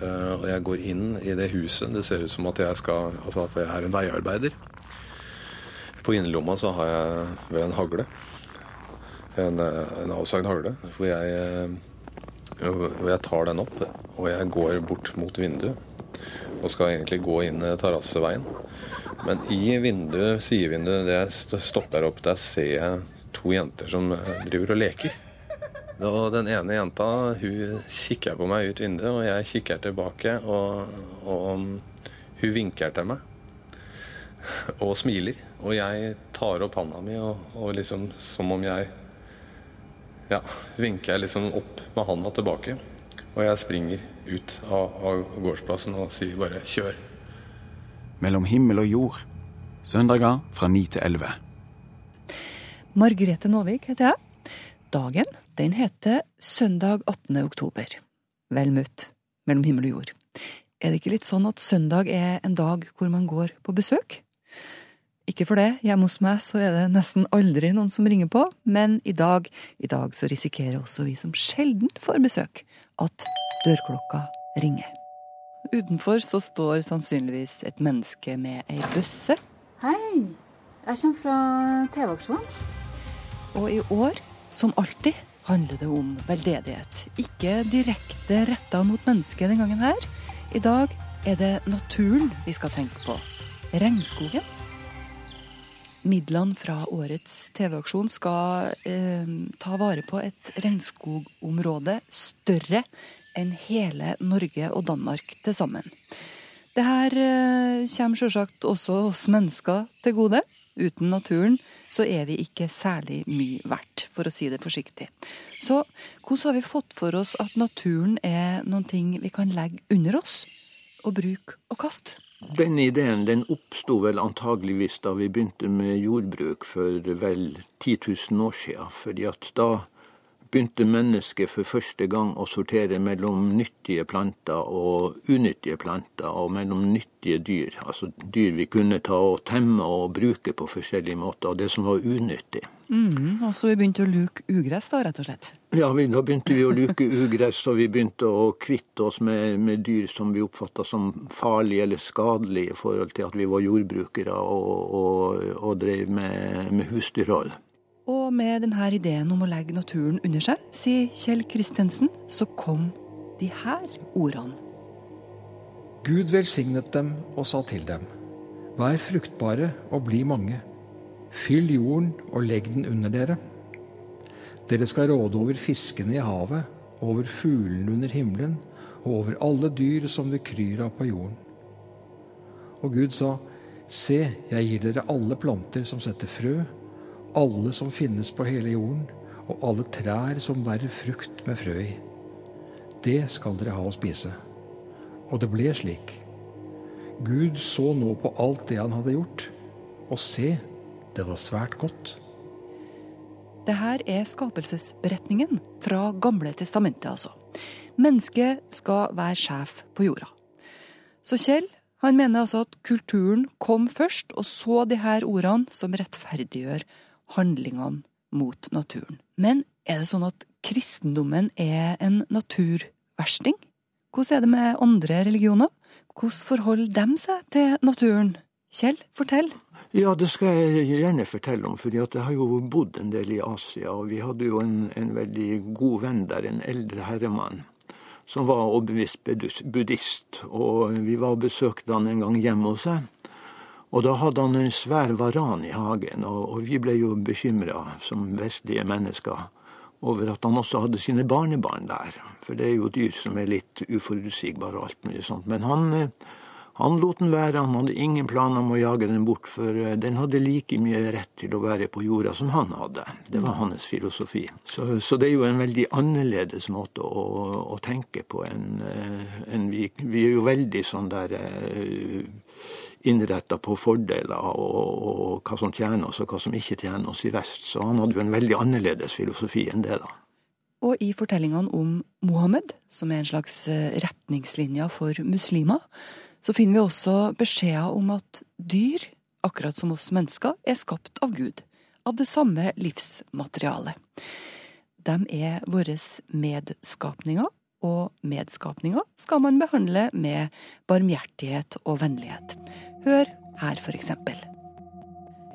Eh, og jeg går inn i det huset. Det ser ut som at jeg, skal, altså at jeg er en veiarbeider. På innerlomma så har jeg ved en hagle. En, eh, en avsagd hagle. Hvor jeg, eh, jeg tar den opp, og jeg går bort mot vinduet. Og skal egentlig gå inn terrasseveien. Men i vinduet, sidevinduet, det jeg stopper opp, der ser jeg to jenter som driver og leker. Og den ene jenta hun kikker på meg ut vinduet, og jeg kikker tilbake. Og, og hun vinker til meg og smiler. Og jeg tar opp handa mi og, og liksom som om jeg Ja, vinker jeg liksom opp med handa tilbake. Og jeg springer ut av, av gårdsplassen og sier bare 'kjør'. Mellom himmel og jord. Søndager fra 9 til 11. Margrethe Nåvik heter jeg. Dagen den heter Søndag 18. oktober. Vel møtt mellom himmel og jord. Er det ikke litt sånn at søndag er en dag hvor man går på besøk? Ikke for det, hjemme hos meg så er det nesten aldri noen som ringer på, men i dag, i dag så risikerer også vi som sjelden får besøk, at dørklokka ringer. Utenfor så står sannsynligvis et menneske med ei bøsse. Hei, jeg kommer fra TV-aksjonen. Og i år, som alltid, handler det om veldedighet. Ikke direkte retta mot mennesket den gangen her. I dag er det naturen vi skal tenke på. Regnskogen. Midlene fra årets TV-aksjon skal eh, ta vare på et regnskogområde større enn hele Norge og Danmark til sammen. Det her eh, kommer sjølsagt også oss mennesker til gode. Uten naturen så er vi ikke særlig mye verdt, for å si det forsiktig. Så hvordan har vi fått for oss at naturen er noen ting vi kan legge under oss, og bruke og kaste? Den ideen den oppsto vel antageligvis da vi begynte med jordbruk for vel 10 000 år siden. fordi at da begynte mennesket for første gang å sortere mellom nyttige planter og unyttige planter, og mellom nyttige dyr. Altså dyr vi kunne ta og temme og bruke på forskjellige måter, og det som var unyttig. Mm, og så vi begynte å luke ugress, da, rett og slett? Ja, vi, da begynte vi å luke ugress, og vi begynte å kvitte oss med, med dyr som vi oppfatta som farlige eller skadelige i forhold til at vi var jordbrukere og, og, og drev med, med husdyrhold. Og med denne ideen om å legge naturen under seg, sier Kjell Kristensen, så kom de her ordene. Gud velsignet dem og sa til dem, Vær fruktbare og bli mange. Fyll jorden og legg den under dere. Dere skal råde over fiskene i havet, over fuglene under himmelen og over alle dyr som det kryr av på jorden. Og Gud sa, Se, jeg gir dere alle planter som setter frø, alle som finnes på hele jorden, og alle trær som bærer frukt med frø i. Det skal dere ha å spise. Og det ble slik. Gud så nå på alt det han hadde gjort, og se, det var svært godt. Det her er skapelsesberetningen fra Gamle testamentet, altså. Mennesket skal være sjef på jorda. Så Kjell han mener altså at kulturen kom først, og så de her ordene som rettferdiggjør handlingene mot naturen. Men er det sånn at kristendommen er en naturversting? Hvordan er det med andre religioner? Hvordan forholder de seg til naturen? Kjell, fortell. Ja, det skal jeg gjerne fortelle om, for jeg har jo bodd en del i Asia. Og vi hadde jo en, en veldig god venn der, en eldre herremann, som var overbevist buddhist. Og vi var og besøkte han en gang hjemme hos seg. Og da hadde han en svær varan i hagen, og, vi ble jo bekymra som vestlige mennesker over at han også hadde sine barnebarn der. For det er jo dyr som er litt uforutsigbare og alt mulig sånt. Men han, eh, han lot den være, han hadde ingen planer om å jage den bort, for eh, den hadde like mye rett til å være på jorda som han hadde. Det var hans filosofi. Så, så det er jo en veldig annerledes måte å, å tenke på enn en vi, vi er jo veldig sånn der innretta på fordeler og, og, hva som tjener oss, og hva som ikke tjener oss i vest. Så han hadde jo en veldig annerledes filosofi enn det, da. Og i fortellingene om Mohammed, som er en slags eh, retningslinje for muslimer, så finner vi også beskjeder om at dyr, akkurat som oss mennesker, er skapt av Gud. av det samme livsmaterialet. De er våre medskapninger, og medskapninger skal man behandle med barmhjertighet og vennlighet. Hør her, for eksempel.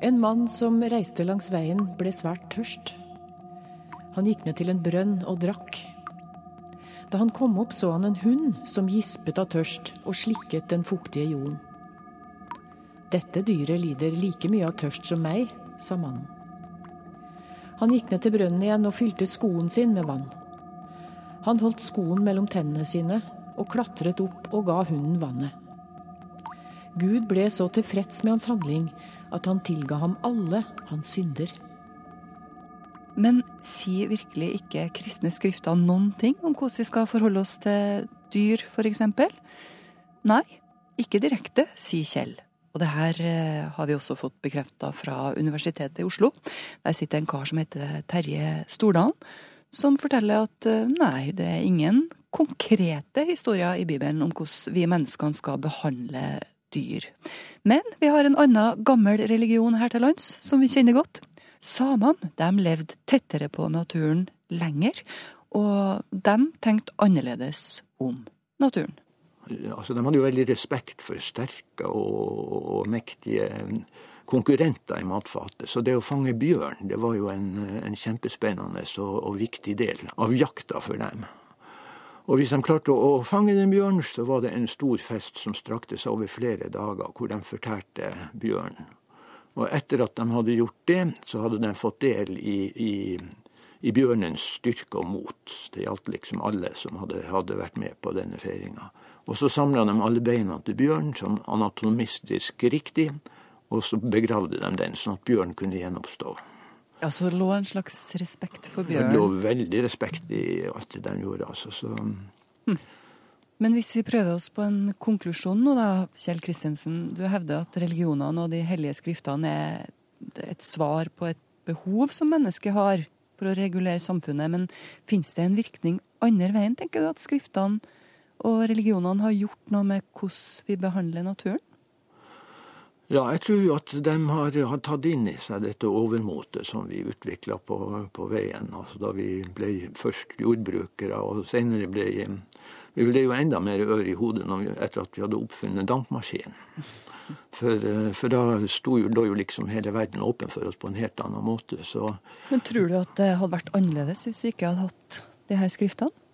En mann som reiste langs veien, ble svært tørst. Han gikk ned til en brønn og drakk. Da han kom opp, så han en hund som gispet av tørst og slikket den fuktige jorden. Dette dyret lider like mye av tørst som meg, sa mannen. Han gikk ned til brønnen igjen og fylte skoen sin med vann. Han holdt skoen mellom tennene sine og klatret opp og ga hunden vannet. Gud ble så tilfreds med hans handling at han tilga ham alle hans synder. Men sier virkelig ikke kristne skrifter noen ting om hvordan vi skal forholde oss til dyr, f.eks.? Nei, ikke direkte, sier Kjell. Og det her eh, har vi også fått bekrefta fra Universitetet i Oslo. Der sitter en kar som heter Terje Stordalen, som forteller at eh, nei, det er ingen konkrete historier i Bibelen om hvordan vi menneskene skal behandle dyr. Men vi har en annen gammel religion her til lands som vi kjenner godt. Samene de levde tettere på naturen lenger, og de tenkte annerledes om naturen altså De hadde jo veldig respekt for sterke og, og mektige konkurrenter i matfatet. Så det å fange bjørn det var jo en, en kjempespennende og, og, viktig del av jakta for dem. Og hvis de klarte å, å fange den bjørnen, så var det en stor fest som strakte seg over flere dager, hvor de fortærte bjørnen. Og etter at de hadde gjort det, så hadde de fått del i, i, i bjørnens styrke og mot. Det gjaldt liksom alle som hadde, hadde vært med på denne feiringa. Og så samla de alle beina til bjørn sånn anatomistisk riktig, og så begravde de den, sånn at bjørn kunne gjenoppstå. Ja, Så det lå en slags respekt for bjørn? Det lå veldig respekt i alt det den gjorde, altså. Så... Hm. Men hvis vi prøver oss på en konklusjon nå, da, Kjell Kristensen. Du hevder at religionene og de hellige skriftene er et svar på et behov som mennesket har for å regulere samfunnet. Men finnes det en virkning andre veien, tenker du, at skriftene og religionene har gjort noe med hvordan vi behandler naturen? Ja, jeg tror jo at de har, har, tatt inn i seg dette overmotet som vi utvikla på, på, veien. Altså da vi ble først jordbrukere, og senere ble Vi ble jo enda mer ør i hodet vi, etter at vi hadde oppfunnet dampmaskinen. For, for, da sto jo, da jo liksom hele verden åpen for oss på en helt annen måte. Så. Men tror du at det hadde vært annerledes hvis vi ikke hadde hatt de her skriftene?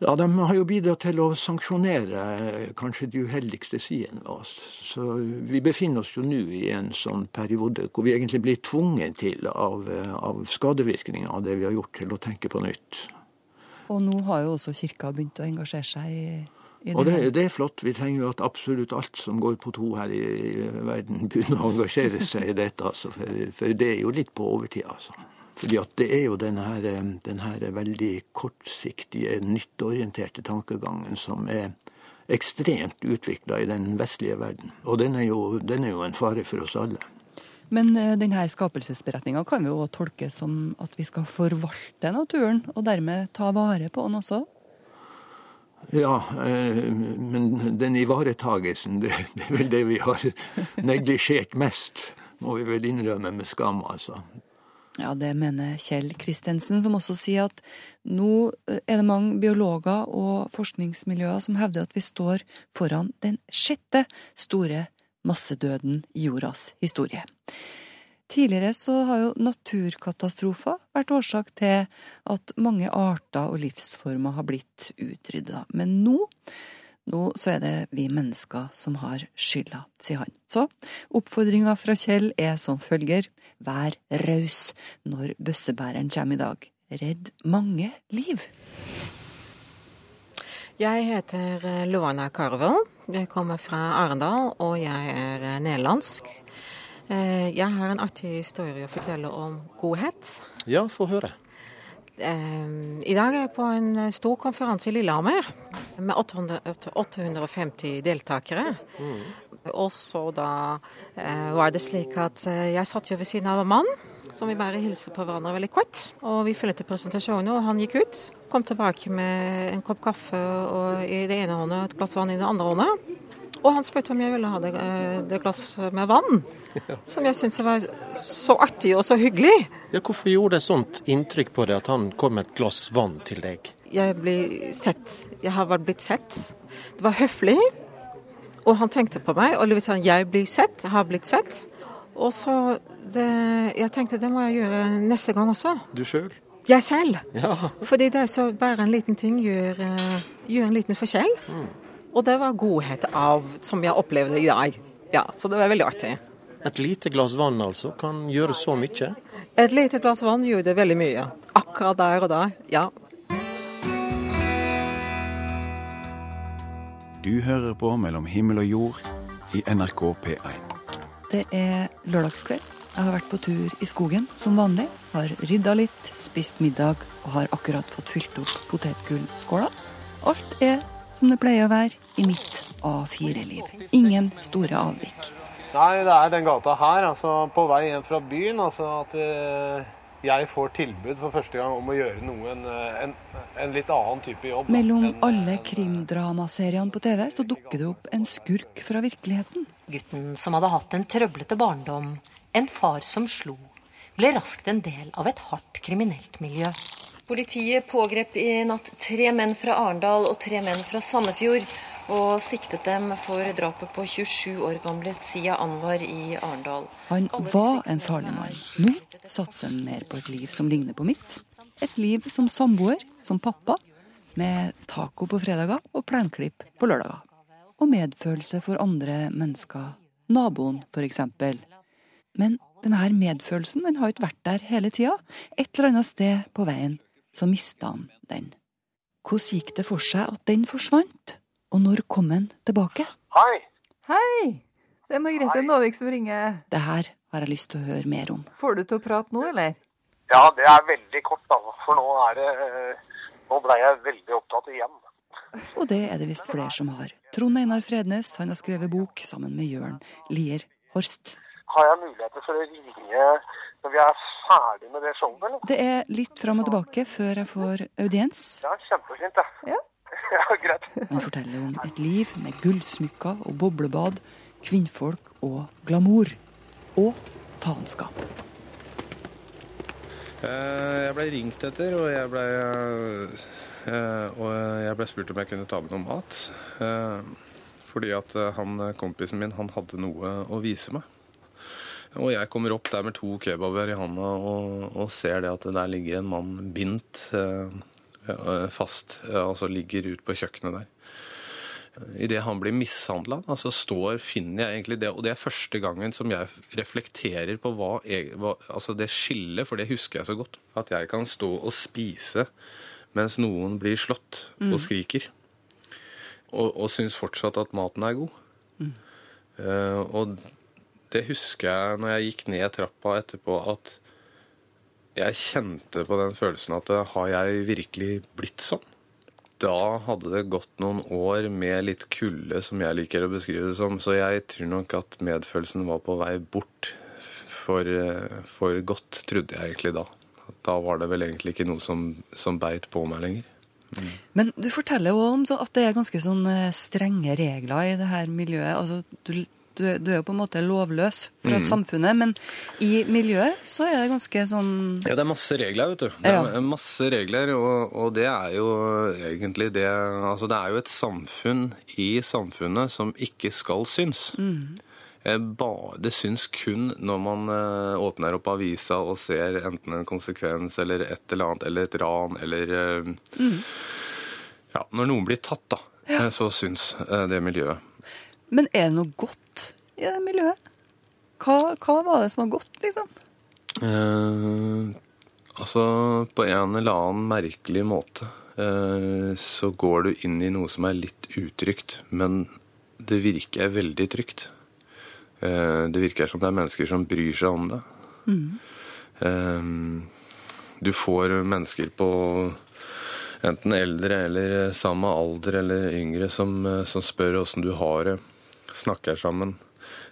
Ja, De har jo bidratt til å sanksjonere kanskje de uheldigste sidene ved oss. Så Vi befinner oss jo nå i en sånn periode hvor vi egentlig blir tvunget til av, av skadevirkninger av det vi har gjort, til å tenke på nytt. Og nå har jo også kirka begynt å engasjere seg i, i det. Og det, det, er flott. Vi trenger jo at absolutt alt som går på to her i, i verden, begynner å engasjere seg i dette. Altså, for, for det er jo litt på overtid, altså. Fordi at det er jo denne, her, denne veldig kortsiktige, nytteorienterte tankegangen som er ekstremt utvikla i den vestlige verden. Og den er, jo, den er jo en fare for oss alle. Men eh, denne skapelsesberetninga kan vi jo tolke som at vi skal forvalte naturen, og dermed ta vare på den også? Ja, eh, men den ivaretagelsen, det, det er vel det vi har neglisjert mest, må vi vel innrømme med skam, altså. Ja, det mener Kjell Kristensen, som også sier at nå eh, er det mange biologer og forskningsmiljøer som hevder at vi står foran den sjette store massedøden i jordas historie. Tidligere så har jo naturkatastrofer vært årsak til at mange arter og livsformer har blitt utrydda. Men nå nå så er det vi mennesker som har skylda, sier han. Så oppfordringa fra Kjell er som følger vær raus når bøssebæreren kommer i dag. Redd mange liv. Jeg heter eh, Luana Carvel. Jeg kommer fra Arendal, og jeg er eh, nederlandsk. Eh, jeg har en artig historie å fortelle om godhet. Ja, få høre. Ehm, I dag er jeg på en eh, stor konferanse i Lillehammer med 850 deltakere. Mm. Og så da eh, var det slik at eh, jeg satt jo ved siden av en mann, som vi bare hilste på hverandre veldig kort. Og vi fulgte presentasjonen, og han gikk ut. Kom tilbake med en kopp kaffe i det ene håndet og et glass vann i det andre håndet. Og han spurte om jeg ville ha det, eh, det glass med vann. Som jeg syntes var så artig og så hyggelig. Ja, hvorfor gjorde det sånt inntrykk på deg at han kom med et glass vann til deg? Jeg ble sett. Jeg har blitt sett. Det var høflig. Og han tenkte på meg. Og det vil si, jeg blir sett, har blitt sett. Og så det, Jeg tenkte det må jeg gjøre neste gang også. Du sjøl? Jeg selv. Ja. Fordi det er så bare en liten ting gjør, eh, gjør en liten forskjell. Og det var godhet av som jeg opplevde i dag. Ja, Så det var veldig artig. Et lite glass vann altså kan gjøre så mye? Et lite glass vann gjorde veldig mye. Akkurat der og da. Ja. Du hører på Mellom himmel og jord i NRK P1. Det er lørdagskveld. Jeg har vært på tur i skogen som vanlig. Har rydda litt, spist middag og har akkurat fått fylt opp potetgullskåla. Alt er som det pleier å være i mitt A4-liv. Ingen store avvik. Nei, det er den gata her, altså på vei hjem fra byen. Altså at eh, jeg får tilbud for første gang om å gjøre noe, en, eh, en, en litt annen type jobb. Mellom en, alle krimdramaseriene på TV så dukker det opp en skurk fra virkeligheten. Gutten som hadde hatt en trøblete barndom, en far som slo, ble raskt en del av et hardt kriminelt miljø. Politiet pågrep i natt tre menn fra Arendal og tre menn fra Sandefjord, og siktet dem for drapet på 27 år gamle Sia Anwar i Arendal. Han var en farlig mann. Nå satser han mer på et liv som ligner på mitt. Et liv som samboer, som pappa, med taco på fredager og plenklipp på lørdager. Og medfølelse for andre mennesker. Naboen, f.eks. Men denne medfølelsen den har ikke vært der hele tida. Et eller annet sted på veien så mista han den. Hvordan gikk det for seg at den forsvant? Og når kom den tilbake? Hei. Hei! Det er Margrethe Nåvik som ringer. Det her har jeg lyst til å høre mer om. Får du til å prate nå, eller? Ja, det er veldig kort, da. For nå er det Nå ble jeg veldig opptatt igjen. Og det er det visst flere som har. Trond Einar Frednes han har skrevet bok sammen med Jørn Lier Horst. Har jeg muligheter for å ringe når vi er ferdig med det showet, eller? Det er litt fram og tilbake før jeg får audiens. Ja, kjempefint, det. Ja. ja, greit. Han forteller om et liv med gullsmykker og boblebad, kvinnfolk og glamour. Og faenskap. Eh, Jeg ble ringt etter, og jeg ble, eh, og jeg ble spurt om jeg kunne ta med noe mat. Eh, Fordi at han, kompisen min han hadde noe å vise meg. Og jeg kommer opp der med to kebaber i handa og, og ser det at der ligger en mann bindt eh, eh, fast. eh, Altså ligger ute på kjøkkenet der. Idet han blir mishandla, så står, finner jeg egentlig det. Og det er første gangen som jeg reflekterer på hva, jeg, hva Altså det skillet, for det husker jeg så godt. At jeg kan stå og spise mens noen blir slått Mm. og skriker. Og, og syns fortsatt at maten er god. Eh, og det husker jeg når jeg gikk ned trappa etterpå, at jeg kjente på den følelsen at eh, har jeg virkelig blitt sånn? Da hadde det gått noen år med litt kulde, som jeg liker å beskrive det som. Så jeg tror nok at medfølelsen var på vei bort for, eh, for godt, trodde jeg egentlig da. Da var det vel egentlig ikke noe som, som beit på meg lenger. Men du forteller jo om at det er ganske sånn eh, strenge regler i det her miljøet. Altså, du, du, du er jo på en måte lovløs fra mm. samfunnet, men i miljøet så er det ganske sånn Ja, det er masse regler, vet du. Det Ja. er masse regler, og, og det er jo egentlig det Altså, det er jo et samfunn i samfunnet som ikke skal synes. mm. Eh, Det syns kun når man eh, åpner opp avisa og ser enten en konsekvens eller et eller annet, eller et ran, eller eh, Mm. Ja, når noen blir tatt, da, ja. så syns det miljøet. Men er det noe godt i det miljøet? Hva, hva var det som var godt, liksom? Eh, altså, på en eller annen merkelig måte eh, så går du inn i noe som er litt utrygt, men det virker veldig trygt. Eh, det virker som det er mennesker som bryr seg om det. Eh, du får mennesker på enten eldre eller samme alder eller yngre som, eh, som spør åssen du har det, snakker sammen.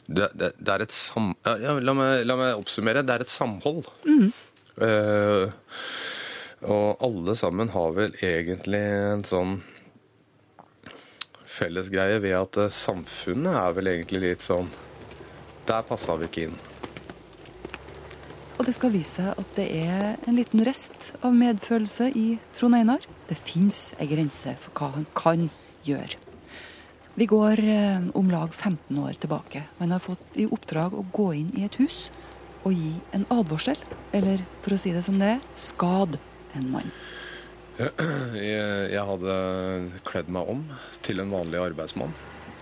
Det, det, det er et sam... Ja, la, meg, la meg oppsummere. Det er et samhold. Eh, og alle sammen har vel egentlig en sånn fellesgreie ved at eh, samfunnet er vel egentlig litt sånn Der passa vi ikke inn. Og det skal vise seg at det er en liten rest av medfølelse i Trond Einar. Det fins ei grense for hva han kan gjøre. Vi går eh, om lag 15 år tilbake. Man har fått i oppdrag å gå inn i et hus og gi en advarsel, eller for å si det som det er, skad en mann. Jeg, hadde kledd meg om til en vanlig arbeidsmann.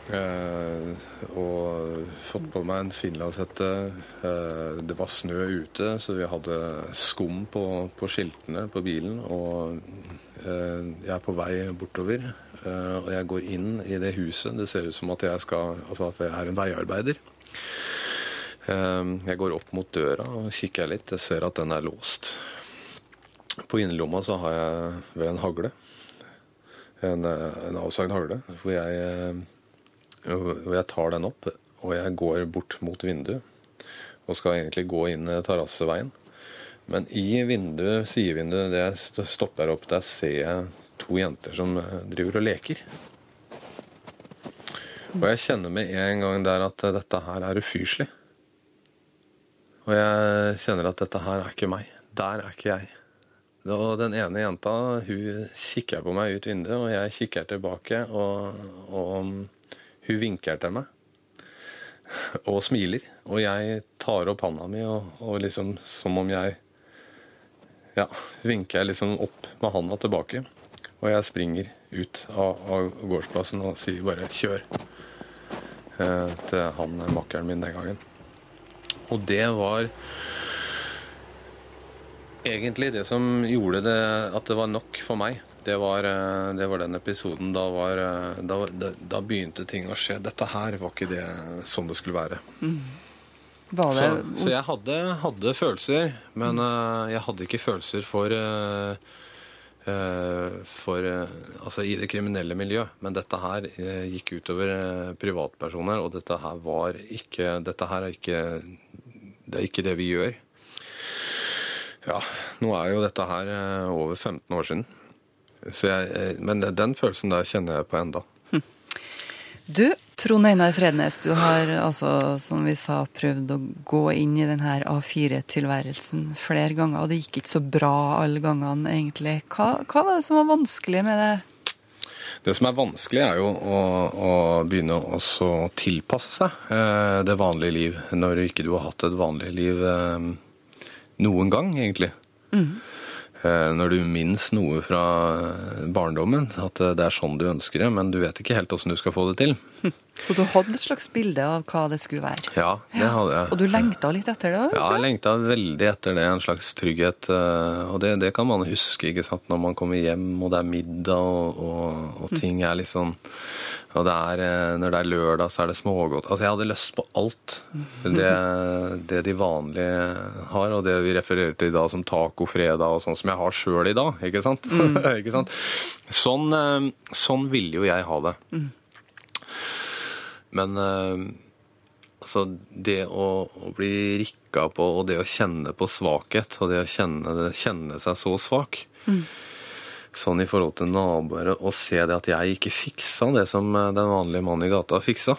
Eh, og fått på meg en finlandshette. Eh, det var snø ute, så vi hadde skum på, på skiltene på bilen. Og eh, jeg er på vei bortover, og jeg går inn i det huset. Det ser ut som at jeg, skal, altså at jeg er en veiarbeider. Eh, jeg går opp mot døra og kikker litt. Jeg ser at den er låst. På innerlomma så har jeg ved en hagle. En, eh, en avsagd hagle. Hvor jeg, eh, hvor jeg tar den opp, og jeg går bort mot vinduet. Og skal egentlig gå inn terrasseveien. Men i vinduet, sidevinduet det jeg stopper opp, der ser jeg to jenter som eh, driver og leker. Og jeg kjenner med en gang der at dette her er ufyselig. Og jeg kjenner at dette her er ikke meg. Der er ikke jeg. Og den ene jenta hun kikker på meg ut vinduet, og jeg kikker tilbake. Og, og hun vinker til meg og smiler. Og jeg tar opp handa mi og, og liksom som om jeg Ja, vinker jeg liksom opp med handa tilbake. Og jeg springer ut av, av gårdsplassen og sier bare 'kjør' eh, til han makkeren min den gangen. Og det var egentlig det som gjorde det at det var nok for meg. Det var, eh, det var den episoden. Da, var, eh, da, da, da, begynte ting å skje. Dette her var ikke det sånn det skulle være. Mm. Var det... Så, så, jeg hadde, hadde, følelser, men uh, jeg hadde ikke følelser for uh, for Altså i det kriminelle miljøet. Men dette her gikk utover privatpersoner, og dette her var ikke Dette her er ikke Det er ikke det vi gjør. Ja, nå er jo dette her over 15 år siden. Jeg, men den følelsen der kjenner jeg på enda. Du, Trond Einar Frednes, du har altså, som vi sa, prøvd å gå inn i denne A4-tilværelsen flere ganger, og det gikk ikke så bra alle gangene, egentlig. Hva, hva var det som var vanskelig med det? Det som er vanskelig, er jo å, å begynne å tilpasse seg eh, det vanlige liv, når ikke du har hatt et vanlig liv eh, noen gang, egentlig. Mm. Når du minnes noe fra barndommen, at det er sånn du ønsker det, men du vet ikke helt åssen du skal få det til. Så du hadde et slags bilde av hva det skulle være? Ja, det hadde jeg. Og du lengta litt etter det? Ja, jeg lengta veldig etter det. En slags trygghet. Og det, det, kan man huske ikke sant? når man kommer hjem og det er middag og, og, og ting er litt sånn og det er, når det er lørdag, så er det smågodt. Altså, jeg hadde lyst på alt. Det, det, de vanlige har, og det vi refererer til i dag som tacofredag, og sånn som jeg har sjøl i dag. Ikke sant? Mm. ikke sant? Sånn, sånn ville jo jeg ha det. Mm. Men altså, det å, å, bli rikka på, og det å kjenne på svakhet, og det å kjenne, kjenne seg så svak mm sånn i forhold til naboer, å se det at jeg ikke fiksa det som eh, den vanlige mannen i gata fiksa.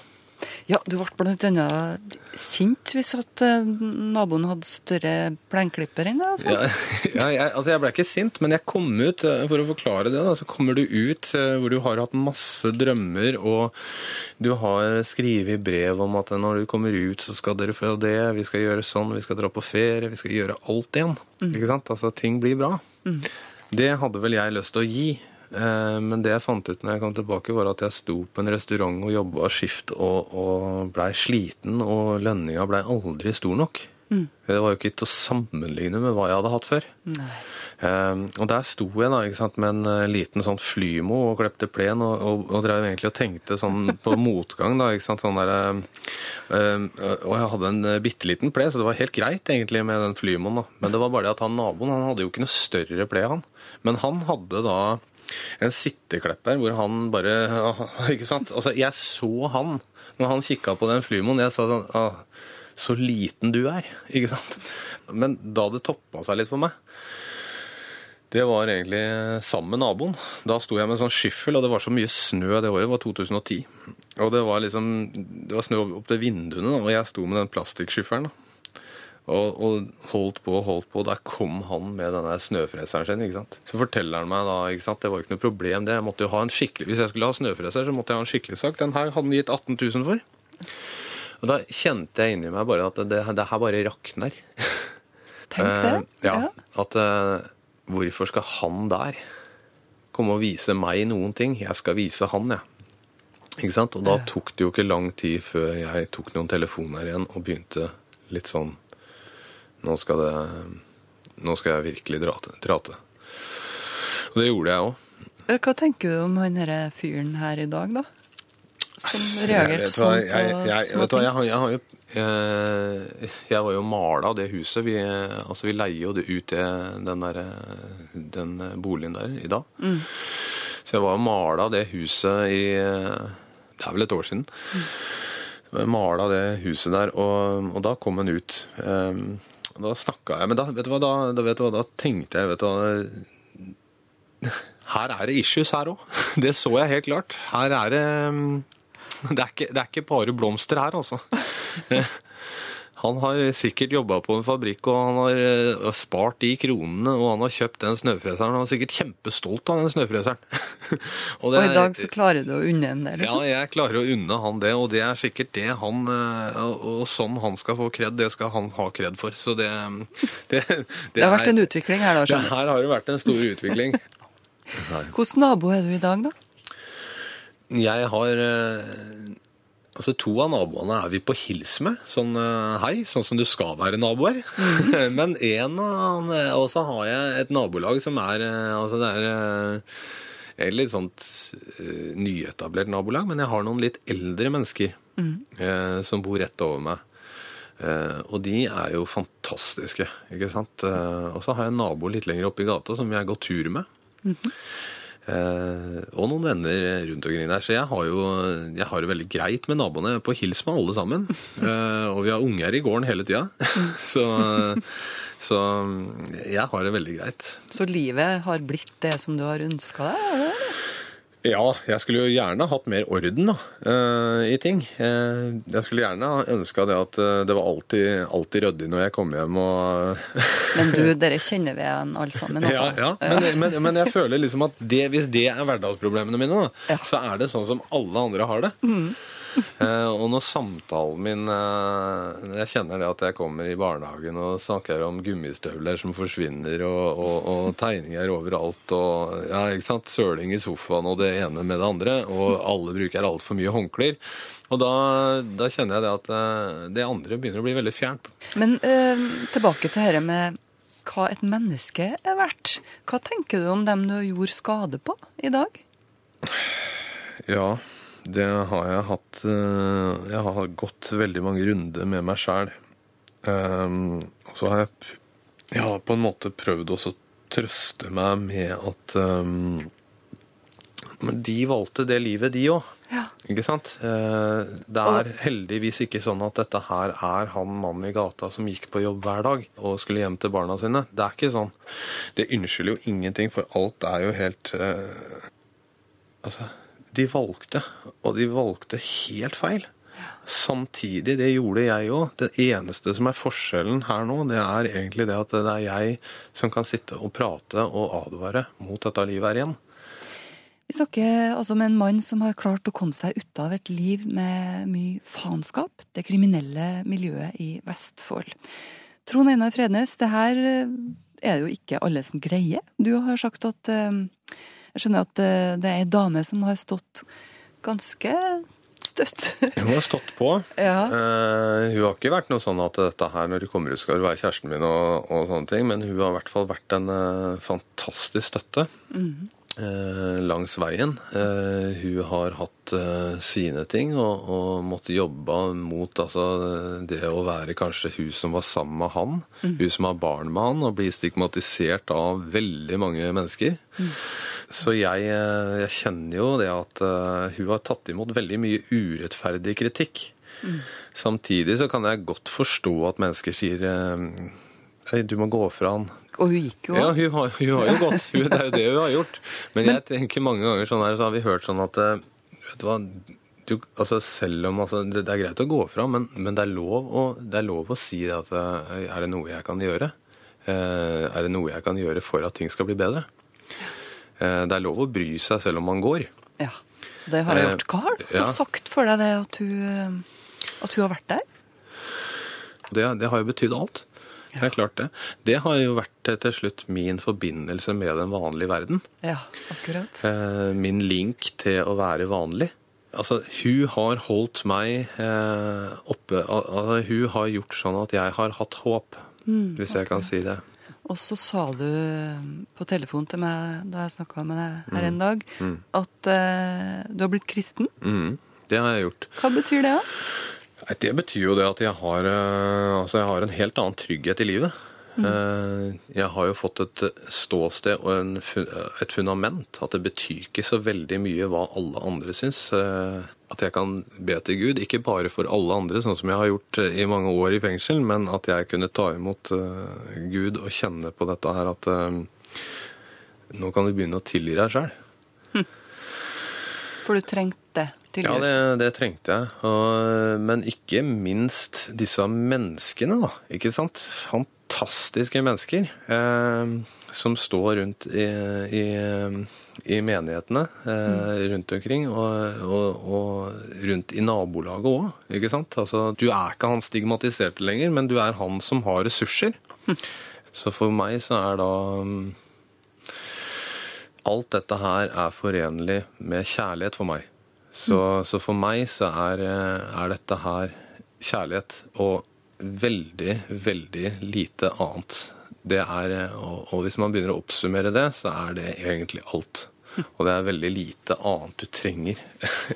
Ja, du ble blant annet sint hvis at eh, naboen hadde større plenklipper enn deg? Altså. Ja, ja jeg, altså jeg ble ikke sint, men jeg kom ut, eh, for å forklare det, da, så kommer du ut hvor du har hatt masse drømmer, og du har skrevet brev om at når du kommer ut, så skal dere få det, vi skal gjøre sånn, vi skal dra på ferie, vi skal gjøre alt igjen. Mm. Ikke sant? Altså, ting blir bra. Mm. Det hadde vel jeg lyst til å gi. Eh, men det jeg fant ut når jeg kom tilbake, var at jeg sto på en restaurant og jobba skift og, og blei sliten, og lønninga blei aldri stor nok. Mm. Det var jo ikke til å sammenligne med hva jeg hadde hatt før. Um, og der sto jeg da, ikke sant, med en uh, liten sånn flymo og klepte plen og, og, og drev egentlig og tenkte sånn på motgang. da, ikke sant, sånn der, uh, Og jeg hadde en bitte liten ple, så det var helt greit egentlig med den flymoen. da. Men det var bare det at han naboen han hadde jo ikke noe større ple, han. Men han hadde da en sitteklepper hvor han bare Ikke sant? Altså, jeg så han når han kikka på den flymoen. Jeg sa sånn ah, Så liten du er. Ikke sant? Men da det toppa seg litt for meg, Det var egentlig sammen med naboen. Da sto jeg med en sånn skyffel, og det var så mye snø det året. Det var 2010. Og det var liksom Det var snø opp til vinduene, og jeg sto med den plastikkskyffelen. da. Og, og holdt på og holdt på. Der kom han med denne snøfreseren sin. ikke sant? Så forteller han meg da ikke sant? Det var ikke noe problem. det. Jeg måtte jo ha en skikkelig, Hvis jeg skulle ha snøfreser, så måtte jeg ha en skikkelig sak. Den her hadde han gitt 18 000 for. Og da kjente jeg inni meg bare at det, det her bare rakner. Tenk det. Eh, ja, At eh, hvorfor skal han der komme og vise meg noen ting? Jeg skal vise han, jeg. Ikke sant? Og da tok det jo ikke lang tid før jeg tok noen telefoner igjen og begynte litt sånn Nå skal det Nå skal jeg virkelig dra til. Dra. Og det gjorde jeg òg. Hva tenker du om han herre fyren her i dag, da? Som reagerte sånn jeg, jeg, på jeg, vet du jeg, jeg har jo jeg, Jeg var jo mala det huset. Vi, altså, vi leier jo det ut den, der, den boligen der i dag. Mm. Så jeg var jo mala det huset i Det er vel et år siden. Jeg mala det huset der, og, og da kom han ut. Um, da snakka jeg Men da, vet du hva, da, da, vet du hva, da tenkte jeg vet du hva, Her er det issues her òg. Det så jeg helt klart. Her er det um, det er, ikke, det er ikke bare blomster her, altså. Han har sikkert jobba på en fabrikk, og han har eh, spart de kronene, og han har kjøpt den snøfreseren. Han er sikkert kjempestolt av den snøfreseren. og, det Og i er- dag så klarer du å unne en det, liksom? ja, jeg klarer å unne han det, og det er sikkert det han eh, Og sånn han skal få kred, det skal han ha kred for. Så det Det, Det har vært en utvikling her, da, skjønner du. her har det vært en stor utvikling. Hvilken nabo er du i dag, da? Jeg har eh, Altså, to av naboene er vi på hils med. Sånn eh, hei, sånn som du skal være naboer. Men en av Og så har jeg et nabolag som er eh, Altså, det er eh, et litt sånt uh, nyetablert nabolag, men jeg har noen litt eldre mennesker Mm. uh, som bor rett over meg. Uh, og de er jo fantastiske, ikke sant. Eh, og så har jeg en nabo litt lenger oppe i gata som jeg går tur med. Eh, og noen venner rundt omkring der. Så jeg har jo jeg har det veldig greit med naboene. På hils med alle sammen. Eh, og vi har unger i gården hele tida. så, så jeg har det veldig greit. Så livet har blitt det som du har ønska deg? er det? Ja, jeg skulle jo gjerne hatt mer orden da, eh, i ting. Eh, jeg skulle gjerne ønska det at eh, det var alltid, alltid ryddig når jeg kom hjem og Men du, dere kjenner vi igjen alle sammen, altså. Ja, ja. Men, men, men jeg føler liksom at det, hvis det er hverdagsproblemene mine, da, så er det sånn som alle andre har det. Mm. Eh, og når samtalen min eh, Jeg kjenner det at jeg kommer i barnehagen og snakker om gummistøvler som forsvinner, og, og, og tegninger overalt, og ja, ikke sant? søling i sofaen og det ene med det andre, og alle bruker altfor mye håndklær. Og da, da kjenner jeg det at eh, det andre begynner å bli veldig fjernt. Men eh, tilbake til dette med hva et menneske er verdt. Hva tenker du om dem du gjorde skade på i dag? Ja, det har jeg hatt eh, Jeg har gått veldig mange runder med meg sjæl. og så har jeg, jeg har på en måte prøvd også å trøste meg med at um, Men de valgte det livet, de òg. Ikke sant? Eh, Det er heldigvis ikke sånn at dette her er han mannen i gata som gikk på jobb hver dag og skulle hjem til barna sine. Det er ikke sånn. Det unnskylder jo ingenting, for alt er jo helt eh, Altså, de valgte, og de valgte helt feil. Samtidig, det gjorde jeg òg. Det eneste som er forskjellen her nå, det er egentlig det at det er jeg som kan sitte og prate og advare mot dette livet her igjen. Vi snakker altså med en mann som har klart å komme seg ut av et liv med mye faenskap, det kriminelle miljøet i Vestfold. Trond Einar Frednes, det her eh, er det jo ikke alle som greier. Du har sagt at eh, Jeg skjønner at eh, det er ei dame som har stått ganske støtt. Hun har stått på. Ja. Uh, hun har ikke vært noe sånn at dette her når du kommer ut skal du være kjæresten min og, og sånne ting, men hun har i hvert fall vært en uh, fantastisk støtte Mm -hmm. uh, langs veien. Hun har hatt sine ting og, og måtte jobbe mot altså, det å være kanskje hun som var sammen med han, mm. hun som har barn med han, og blir stigmatisert av veldig mange mennesker. Så jeg, eh, jeg kjenner jo det at eh, hun har tatt imot veldig mye urettferdig kritikk. Mm. Samtidig så kan jeg godt forstå at mennesker sier Hei, Du må gå fra han. Og hun gikk jo Ja, hun har, hun har jo gått. Hun, det er jo det hun har gjort. Men jeg tenker mange ganger sånn her, så har vi hørt sånn at eh, Vet du hva, du, altså selv om altså, det, er greit å gå fra, men, men det, er lov å, det er lov å si at eh, Er det noe jeg kan gjøre? Eh, er det noe jeg kan gjøre for at ting skal bli bedre? Eh, det er lov å bry seg selv om man går. Ja, det har jeg Eh, gjort. Hva har du ja. sagt for deg det at hun, eh, at du har vært der? Det, det har jo betydd alt. Det er klart det. Det har jo vært til slutt min forbindelse med den vanlige verden. Ja, akkurat. Min link til å være vanlig. Altså, hun har holdt meg oppe altså, Hun har gjort sånn at jeg har hatt håp, Mm, hvis jeg kan si det. Og så sa du på telefon til meg da jeg snakka med deg her Mm. en dag, Mm. at uh, du har blitt kristen. Mm, det har jeg gjort. Hva betyr det, da? Det betyr jo det at jeg har, eh, altså jeg har en helt annen trygghet i livet. Eh, Jeg har jo fått et ståsted og en, et fundament. At det betyr ikke så veldig mye hva alle andre syns. Eh, At jeg kan be til Gud, ikke bare for alle andre, sånn som jeg har gjort eh, i mange år i fengsel, men at jeg kunne ta imot Gud og kjenne på dette her at nå kan du begynne å tilgi deg sjøl. For du trengte Ja, det, det trengte jeg. Og, men ikke minst disse menneskene, da. Ikke sant? Fantastiske mennesker eh, som står rundt i, i, i menighetene eh, rundt omkring, og, og, og rundt i nabolaget òg. Ikke sant? Altså, du er ikke han stigmatiserte lenger, men du er han som har ressurser. Så for meg så er da mm, Alt dette her er forenlig med kjærlighet for meg. Så, så for meg så er, eh, er dette her kjærlighet og veldig, veldig lite annet. Det er, eh, og, og hvis man begynner å oppsummere det, så er det egentlig alt. Og det er veldig lite annet du trenger.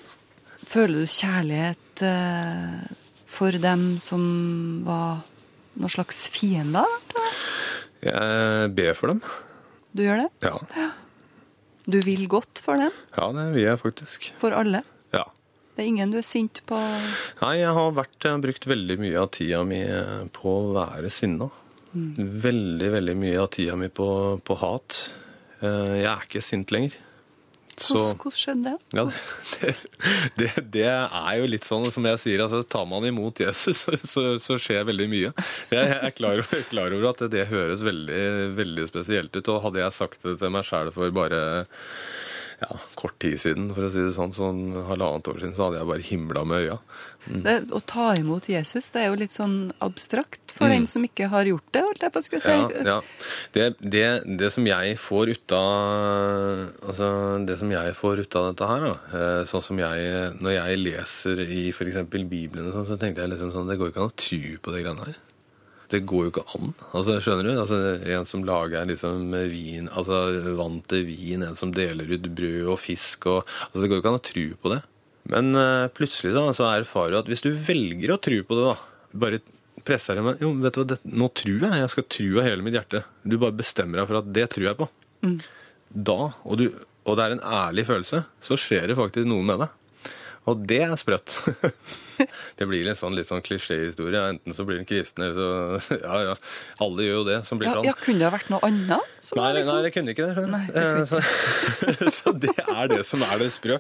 Føler du kjærlighet eh, for dem som var noen slags fiender? jeg? Jeg ber for dem. Du gjør det? Ja, Du vil godt for dem? ja det vil jeg faktisk. For alle? Ja. Det er ingen du er sint på? Nei, jeg har vært, brukt veldig mye av tida mi eh, på å være sinna. Mm. Veldig, veldig mye av tida mi på, på hat. Eh, Jeg er ikke sint lenger. Så Hvordan, skjedde det? ja, det, det, det er jo litt sånn som jeg sier, altså tar man imot Jesus, så, så, så skjer veldig mye. Jeg er klar, klar over at det høres veldig, veldig spesielt ut, og hadde jeg sagt det til meg sjæl for bare ja, kort tid siden, for å si det sånn, sånn halvannet år siden, så hadde jeg bare himla med øya. Mm. det? Å ta imot Jesus, det er jo litt sånn abstrakt for Mm. den som ikke har gjort det, holdt jeg på å skulle si. Ja, ja. Det, det, det som jeg får ut av altså det som jeg får ut av dette her, da, eh, sånn som jeg Når jeg leser i f.eks. Bibelen, sånn, så tenkte jeg liksom sånn Det går ikke an å tro på det greiene her. Det går jo ikke an. Altså, skjønner du? Altså, en som lager liksom vin, altså vann til vin, en som deler ut brød og fisk og altså, Det går jo ikke an å tro på det. Men uh, plutselig da, så erfarer du at hvis du velger å tro på det, da Bare presser deg med Jo, vet du hva, det, nå tror jeg. Jeg skal tro av hele mitt hjerte. Du bare bestemmer deg for at det tror jeg på. Mm. Da, og, du, og det er en ærlig følelse, så skjer det faktisk noe med deg. Og det er sprøtt. det blir en sånn litt sånn klisjéhistorie. Enten så blir den kristen, eller så Ja, ja. Alle gjør jo det som blir Ja, ja, kunne det vært noe annet? Nei, liksom- nei, det kunne ikke det. Nei, det kunne ikke. så, så det er det som er det sprø.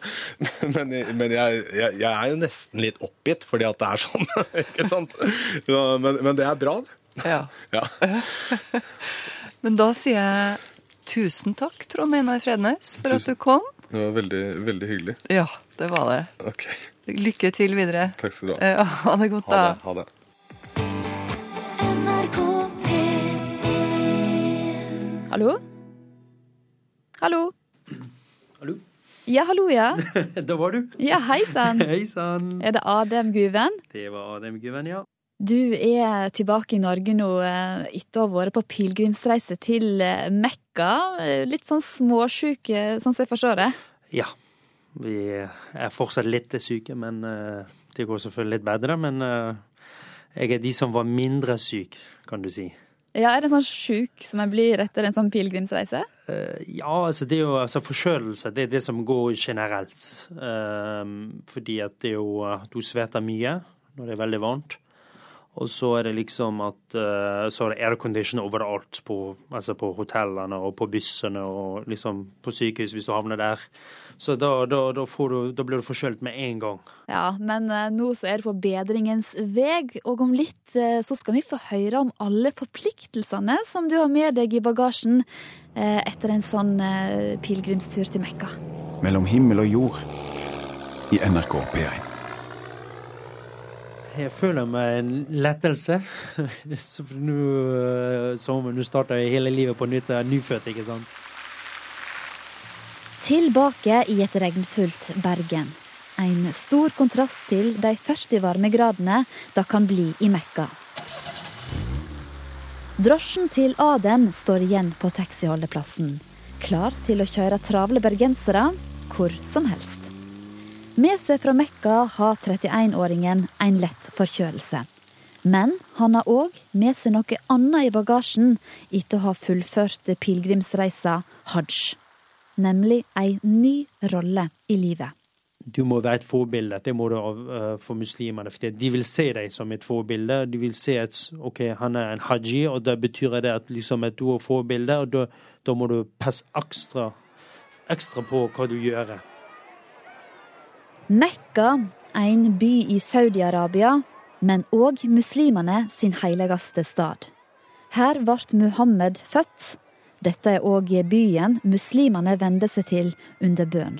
Men, men jeg, jeg, jeg er jo nesten litt oppgitt fordi at det er sånn. ikke sant? Så, men, men det er bra, det. Ja. Ja. Men da sier jeg tusen takk, Trond Einar Frednes, for at du kom. Det var veldig, veldig hyggelig. Ja, det var det. Okay. Lykke til videre. Takk skal du ha. Ja, ha det godt, Ha da. det. Ha det. Hallo? Hallo? Hallo? Ja, hallo, ja. da var du. Ja, hei sann. Hei sann. Er det Adem Guven? Det var Adem Guven, ja. Du er tilbake i Norge nå eh, etter å ha vært på pilegrimsreise til eh, Mekka. Litt sånn småsjuk, sånn som jeg forstår det. Ja. Vi er fortsatt litt syke, men eh, det går selvfølgelig litt bedre. Men eh, jeg er de som var mindre syk, kan du si. Ja, Er det sånn sjuk som jeg blir etter en sånn pilegrimsreise? Eh, Ja, altså det er jo altså forkjølelse, det er det som går generelt. Fordi at det er jo Du svetter mye når det er veldig varmt. Og så er det liksom at så er det aircondition overalt på, altså på hotellene og på bussene og liksom på sykehus hvis du havner der. Så da, da, da, du, da blir du forkjølt med en gang. Ja, men uh, nå så er det på bedringens veg, og om litt uh, så skal vi få høre om alle forpliktelsene som du har med deg i bagasjen etter en sånn pilegrimstur til Mekka. Mellom himmel og jord i NRK P1. Jeg føler meg en lettelse. Nå som nå starter hele livet på nytt. Jeg er nyfødt, ikke sant. Tilbake i et regnfullt Bergen. En stor kontrast til de 40 varmegradene det kan bli i Mekka. Drosjen til Adem står igjen på taxiholdeplassen, klar til å kjøre travle bergensere hvor som helst. Med seg fra Mekka har 31-åringen en lett forkjølelse. Men han har òg med seg noe annet i bagasjen etter å ha fullført pilegrimsreisa hajj. Nemlig ei ny rolle i livet. Du må være et forbilde. Det må du uh, for muslimene. For de vil se deg som et forbilde. De vil se at ok, han er en haji, og da betyr det at, liksom, at du er forbilde. Og da, da må du passe ekstra, ekstra på hva du gjør. Mekka, en by i Saudi-Arabia, men òg muslimene sin helligste stad. Her ble Muhammed født. Dette er òg byen muslimene vender seg til under bønn.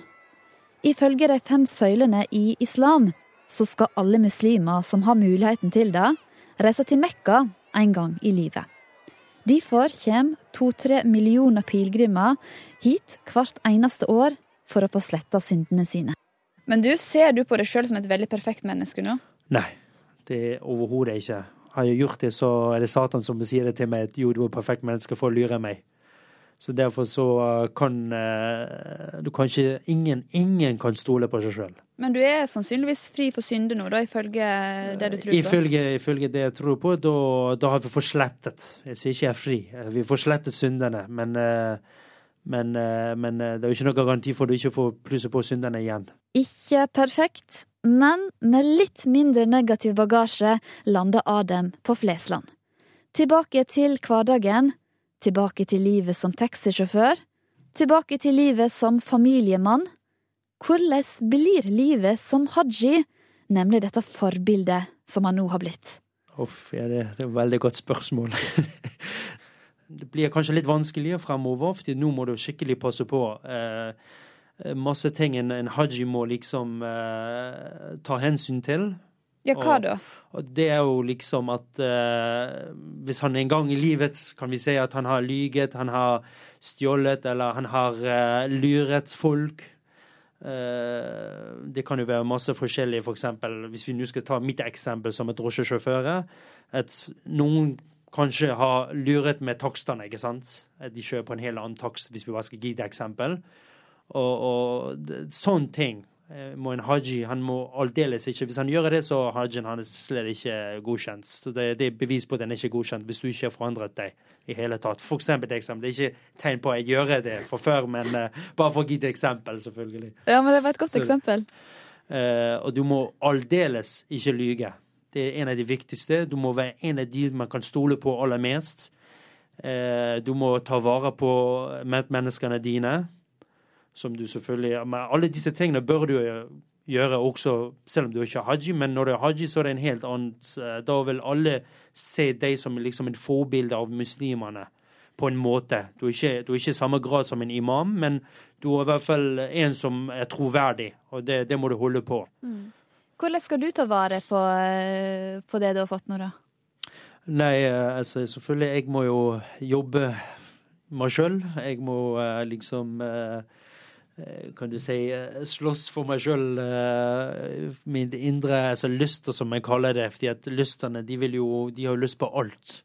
Ifølge de fem søylene i islam så skal alle muslimer som har muligheten til det, reise til Mekka en gang i livet. Derfor kommer to-tre millioner pilegrimer hit hvert eneste år for å få sletta syndene sine. Men du, ser du på deg sjøl som et veldig perfekt menneske nå? Nei, det er overhodet ikke. Har jeg gjort det, så er det Satan som sier det til meg at jo, du er et perfekt menneske for å lure meg. Så derfor så uh, kan uh, du kanskje ingen, ingen kan stole på seg sjøl. Men du er sannsynligvis fri for synde nå, da, ifølge det du tror på? Ifølge, ifølge det jeg tror på, da, da har vi forslettet. Jeg sier ikke jeg er fri. Vi har forslettet syndene. Men men, eh, men, eh, det er jo ikke noe garanti for at du ikke får plusse på syndene igjen. Ikke perfekt, men med litt mindre negativ bagasje lander Adem på Flesland. Tilbake til hverdagen, tilbake til livet som taxisjåfør, tilbake til livet som familiemann. Hvordan blir livet som haji, nemlig dette forbildet som han nå har blitt? Uff, ja, det, det er et veldig godt spørsmål. det blir kanskje litt vanskeligere fremover, for nå må du skikkelig passe på. Eh, masse ting en, en haji må liksom eh, ta hensyn til. Ja, hva da? Og, og det er jo liksom at eh, hvis han en gang i livet kan vi si at han har lyget, han har stjålet eller han har eh, luret folk eh, det kan jo være masse forskjellig, f.eks. For hvis vi nå skal ta mitt eksempel som et drosjesjåfør. At noen kanskje har luret med takstene, ikke sant. De kjører på en helt annen takst, hvis vi bare skal gi et eksempel. Og, og sånne ting må en haji han må aldeles ikke Hvis han gjør det, så er hajien hans slett ikke godkjent. Så det, det, er bevis på at den er ikke godkjent hvis du ikke har forandret deg i hele tatt. For eksempel et eksempel. Det er ikke tegn på at jeg gjør det for før, men uh, bare for å gi et eksempel, selvfølgelig. Ja, men det var et godt så, eksempel. Uh, og du må aldeles ikke lyge. Det er en av de viktigste. Du må være en av de man kan stole på aller mest. Uh, du må ta vare på medmenneskene dine, som du selvfølgelig Men alle disse tingene bør du gjøre også, selv om du ikke er haji. Men når du er haji, så er det en helt annet eh, Da vil alle se deg som liksom en forbilde av muslimene på en måte. Du er, ikke, du er ikke i samme grad som en imam, men du er i hvert fall en som er troverdig, og det, det må du holde på. Mm. Hvordan skal du ta vare på, eh, på det du har fått nå, da? Nei, eh, altså selvfølgelig, jeg må jo jobbe meg sjøl. Jeg må liksom kan du si, slåss for meg sjøl, min indre altså lyster, som jeg kaller det. fordi at lystene de, vil jo, de har jo lyst på alt.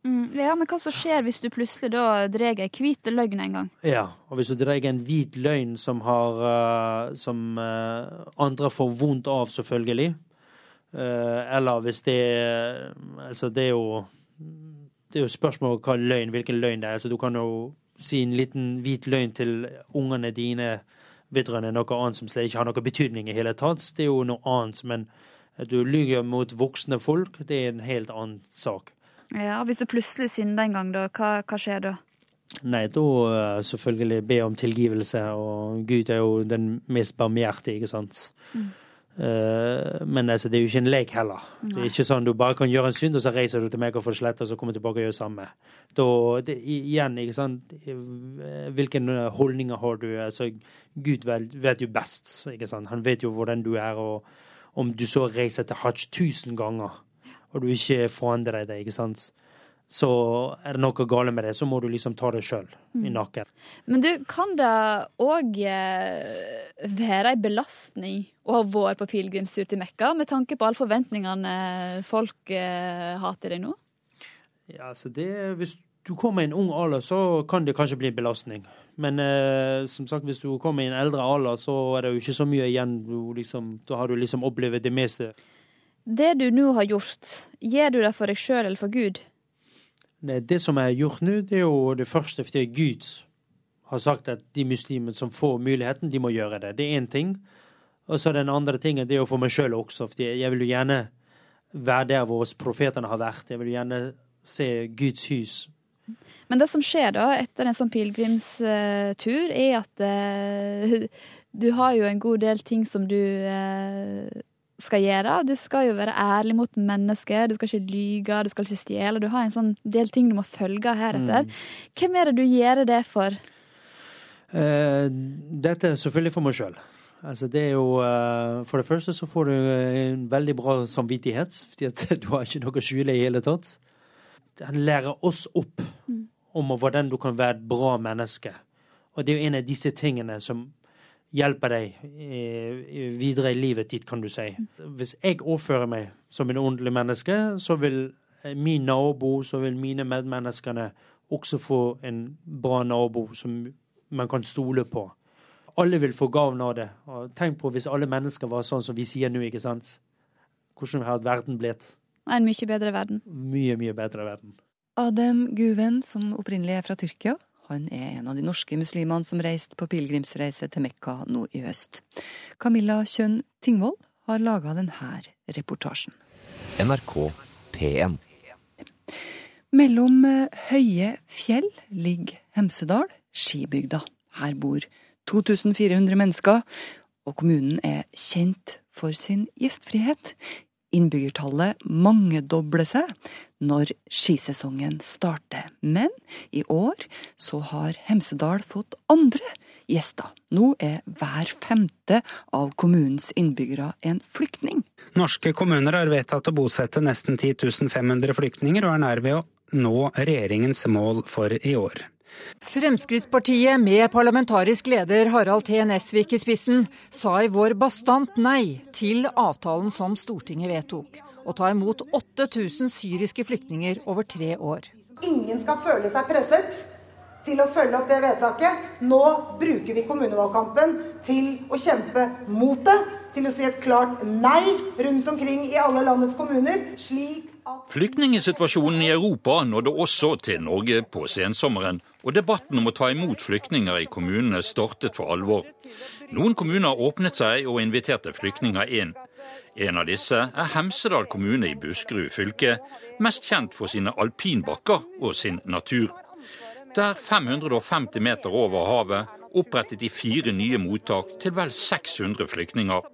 Mm, ja, Men hva så skjer hvis du plutselig da drar ei hvit løgn en gang? Ja, og hvis du drar en hvit løgn som har uh, Som uh, andre får vondt av, selvfølgelig. Uh, eller hvis det Altså, det er jo Det er jo spørsmål hva løgn, hvilken løgn det er. Altså, du kan jo si en liten hvit løgn til ungene dine vedrørende noe annet som ikke har noe betydning i hele tatt. Det er jo noe annet, men du lyver mot voksne folk, det er en helt annen sak. Ja, Hvis du plutselig synder en gang, da, hva, hva skjer da? Nei, da uh, selvfølgelig be om tilgivelse, og Gud er jo den mest barmhjertige, ikke sant. Mm. Uh, men altså, det er jo ikke en lek heller. Nei. Det er ikke sånn du bare kan gjøre en synd, og så reiser du til meg og får slette, og så kommer du tilbake og gjør samme. Da, det, igjen, ikke sant, hvilke holdninger har du? Altså, Gud vet, vet jo best, ikke sant. Han vet jo hvordan du er, og om du så reiser til hajj tusen ganger, og du ikke forandrer deg, ikke sant så er det noe galt med det. Så må du liksom ta det sjøl i mm. nakken. Men du, kan det òg eh, være ei belastning å ha vært på pilegrimstur til Mekka, med tanke på alle forventningene folk eh, har til deg nå? Ja, altså det Hvis du kommer i en ung alder, så kan det kanskje bli en belastning. Men eh, som sagt, hvis du kommer i en eldre alder, så er det jo ikke så mye igjen. Liksom, da har du liksom opplevd det meste. Det du nå har gjort, gjør du det for deg sjøl eller for Gud? Det som er gjort nå, det er jo det første fordi Gud har sagt at de muslimene som får muligheten, de må gjøre det. Det er én ting. Og så den andre tingen det er jo for meg sjøl også. fordi jeg vil jo gjerne være der hvor profetene har vært. Jeg vil jo gjerne se Guds hus. Men det som skjer da etter en sånn pilegrimstur, er at uh, du har jo en god del ting som du uh, skal gjøre. Du skal jo være ærlig mot mennesker, du skal ikke lyge, du skal ikke stjele. Du har en sånn del ting du må følge heretter. Mm. Hvem er det du gjør det for? Uh, dette er selvfølgelig for meg sjøl. Altså det er jo, uh, for det første så får du en veldig bra samvittighet, fordi at du har ikke noe å skjule i hele tatt. Den lærer oss opp mm. om hvordan du kan være et bra menneske. Og det er jo en av disse tingene som hjelper deg videre i livet ditt, kan du si. Hvis jeg oppfører meg som en ordentlig menneske, så vil min nabo, så vil mine medmenneskene også få en bra nabo som man kan stole på. Alle vil få gavn av det. Og tenk på hvis alle mennesker var sånn som vi sier nå, ikke sant. Hvordan hadde verden blitt? En mye bedre verden. Mye, mye bedre verden. Adem Guven, som opprinnelig er fra Tyrkia, han er en av de norske muslimene som reiste på pilegrimsreise til Mekka nå i høst. Camilla Kjønn Tingvoll har laga denne reportasjen. NRK P1 Mellom eh, høye fjell ligger Hemsedal, skibygda. Her bor 2400 mennesker, og kommunen er kjent for sin gjestfrihet innbyggertallet mangedobler seg når skisesongen starter. Men i år så har Hemsedal fått andre gjester. Nå er hver femte av kommunens innbyggere en flyktning. Norske kommuner har vedtatt å bosette nesten 10 500 flyktninger, og er nær ved å nå regjeringens mål for i år. Fremskrittspartiet med parlamentarisk leder Harald T. Nesvik i spissen sa i vår bastant nei til avtalen som Stortinget vedtok, å ta imot 8000 syriske flyktninger over tre år. Ingen skal føle seg presset til å følge opp det vedtaket. Nå bruker vi kommunevalgkampen til å kjempe mot det, til å si et klart nei rundt omkring i alle landets kommuner, slik Flyktningsituasjonen i Europa nådde også til Norge på sensommeren, og debatten om å ta imot flyktninger i kommunene startet for alvor. Noen kommuner åpnet seg og inviterte flyktninger inn. En av disse er Hemsedal kommune i Buskerud fylke, mest kjent for sine alpinbakker og sin natur. Der 550 meter over havet opprettet de fire nye mottak til vel 600 flyktninger.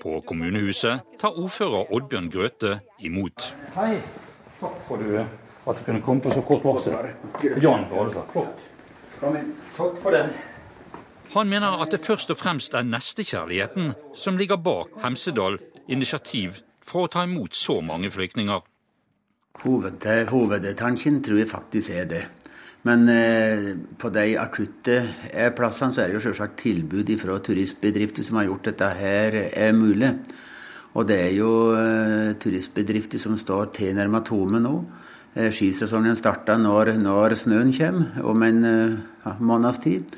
På kommunehuset tar ordfører Oddbjørn Grøthe imot. Hei. Takk for du, at du kunne komme på så kort varsel. Jan Takk for det. Han mener at det først og fremst er nestekjærligheten som ligger bak Hemsedal initiativ for å ta imot så mange flyktninger. Hoved, hovedtanken tror jeg faktisk er det. Men eh, på de akutte eh, plassene så er det jo selvsagt tilbud fra turistbedrifter som har gjort dette her er mulig. Og det er jo eh, turistbedrifter som står tilnærmet tomme nå. Eh, skisesongen starter når, når, snøen kommer, om en eh, måneds tid.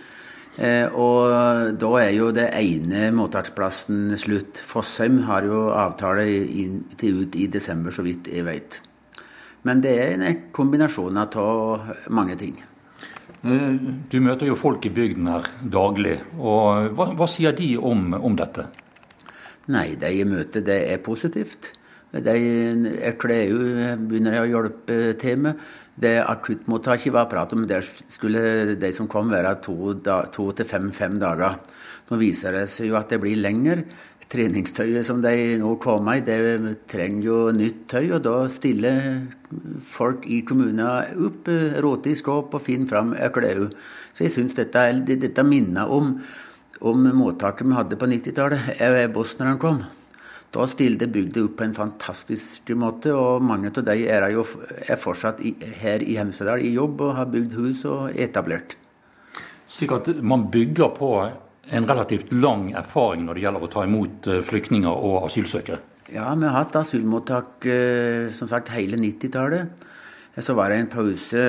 Eh, og da er jo det ene mottaksplassen slutt. Fossheim har jo avtale inn, til ut i desember, så vidt jeg vet. Men det er en kombinasjon av mange ting. Eh, du møter jo folk i bygden her daglig. og Hva, hva sier de om, om, dette? Nei, de jeg møter, det er positivt. De, jeg begynner å hjelpe til med. Det akuttmottaket var prat om, der skulle de som kom være to, to til fem, fem dager. Nå viser det seg jo at det blir lenger. Treningstøyet som de nå kommer i, det trenger jo nytt tøy. Og da stiller folk i kommunen opp, roter i skåp og finner fram klær. Så jeg syns dette, dette minner om, om mottaket vi hadde på 90-tallet. Bosnierne kom. Da stilte bygda opp på en fantastisk måte, og mange av de er, jo, er fortsatt i, her i Hemsedal i jobb og har bygd hus og etablert. Slik at man bygger på en relativt lang erfaring når det gjelder å ta imot eh, flyktninger og asylsøkere? Ja, vi har hatt asylmottak eh, som sagt hele 90-tallet. Så var det en pause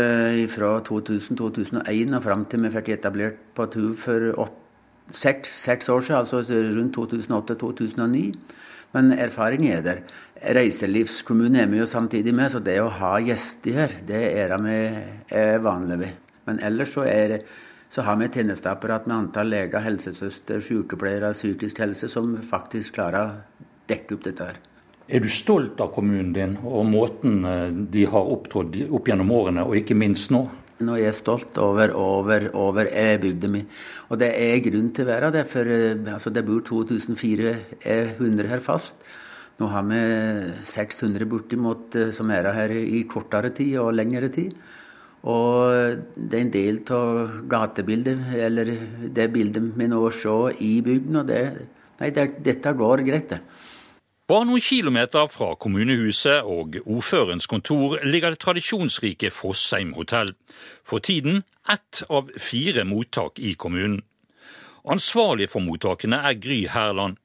fra 2000-2001 og fram til vi fikk etablert på tur for seks år siden, altså rundt 2008-2009. Men erfaringen er der. Reiselivskommunen er vi jo samtidig med, så det å ha gjester her, det er vi er vanlig ved. Men ellers så, er, så har vi tjenesteapparat med antall leger, helsesøster, sykepleiere, psykisk helse, som faktisk klarer å dekke opp dette her. Er du stolt av kommunen din og måten eh, de har opptrådt opp gjennom årene, og ikke minst nå? Nå er jeg stolt over, over, over bygda mi. Og det er grunn til å være det, for eh, altså, det bor 2400 her fast. Nå har vi 600 bortimot eh, som er her i kortere tid og lengre tid. Og det er en del av gatebildet, eller det bildet vi nå ser i bygden. Og det, nei, det, dette går greit, det. Bare noen kilometer fra kommunehuset og ordførerens kontor ligger det tradisjonsrike Fossheim hotell. For tiden ett av fire mottak i kommunen. Ansvarlig for mottakene er Gry Herland.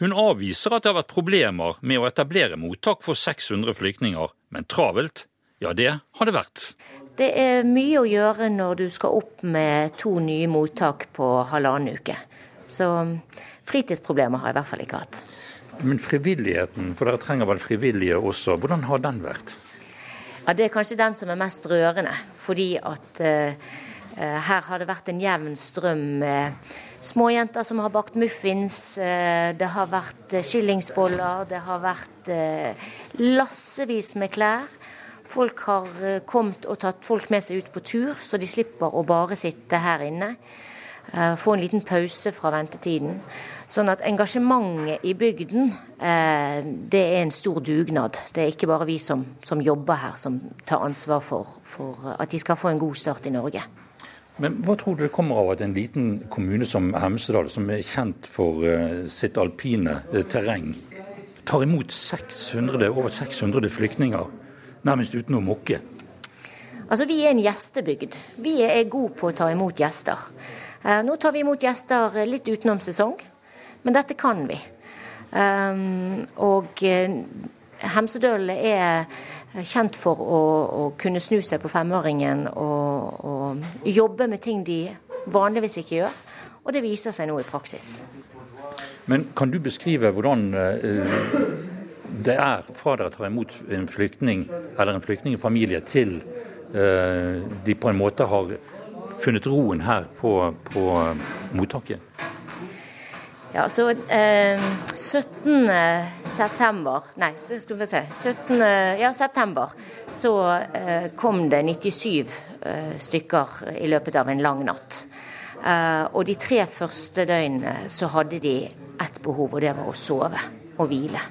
Hun avviser at det har vært problemer med å etablere mottak for 600 flyktninger, men travelt, ja det har det vært. Det er mye å gjøre når du skal opp med to nye mottak på halvannen uke. Så fritidsproblemer har jeg i hvert fall ikke hatt. Men frivilligheten, for dere trenger vel frivillige også, hvordan har den vært? Ja, Det er kanskje den som er mest rørende. Fordi at eh, her har det vært en jevn strøm med småjenter som har bakt muffins. Eh, det har vært skillingsboller, det har vært eh, lassevis med klær. Folk har kommet og tatt folk med seg ut på tur, så de slipper å bare sitte her inne. Få en liten pause fra ventetiden. Sånn at engasjementet i bygden, eh, det er en stor dugnad. Det er ikke bare vi som, som jobber her som tar ansvar for, for, at de skal få en god start i Norge. Men hva tror du det kommer av at en liten kommune som Hemsedal, som er kjent for uh, sitt alpine uh, terreng, tar imot 600, over 600 flyktninger nærmest uten å mukke? Altså, Vi er en gjestebygd. Vi er gode på å ta imot gjester. Nå tar vi imot gjester litt utenom sesong. Men dette kan vi. Um, og eh, Hemsedøl er kjent for å, å, kunne snu seg på femåringen og, og jobbe med ting de vanligvis ikke gjør. Og det viser seg nå i praksis. Men kan du beskrive hvordan uh, det er fra dere tar imot en flyktning eller en flyktningfamilie til uh, de på en måte har funnet roen her på, på mottaket? Ja, så eh, 17. september Nei, så skal vi se 17. Ja, september så eh, kom det 97 eh, stykker i løpet av en lang natt. Eh, og de tre første døgnene så hadde de ett behov, og det var å sove og hvile.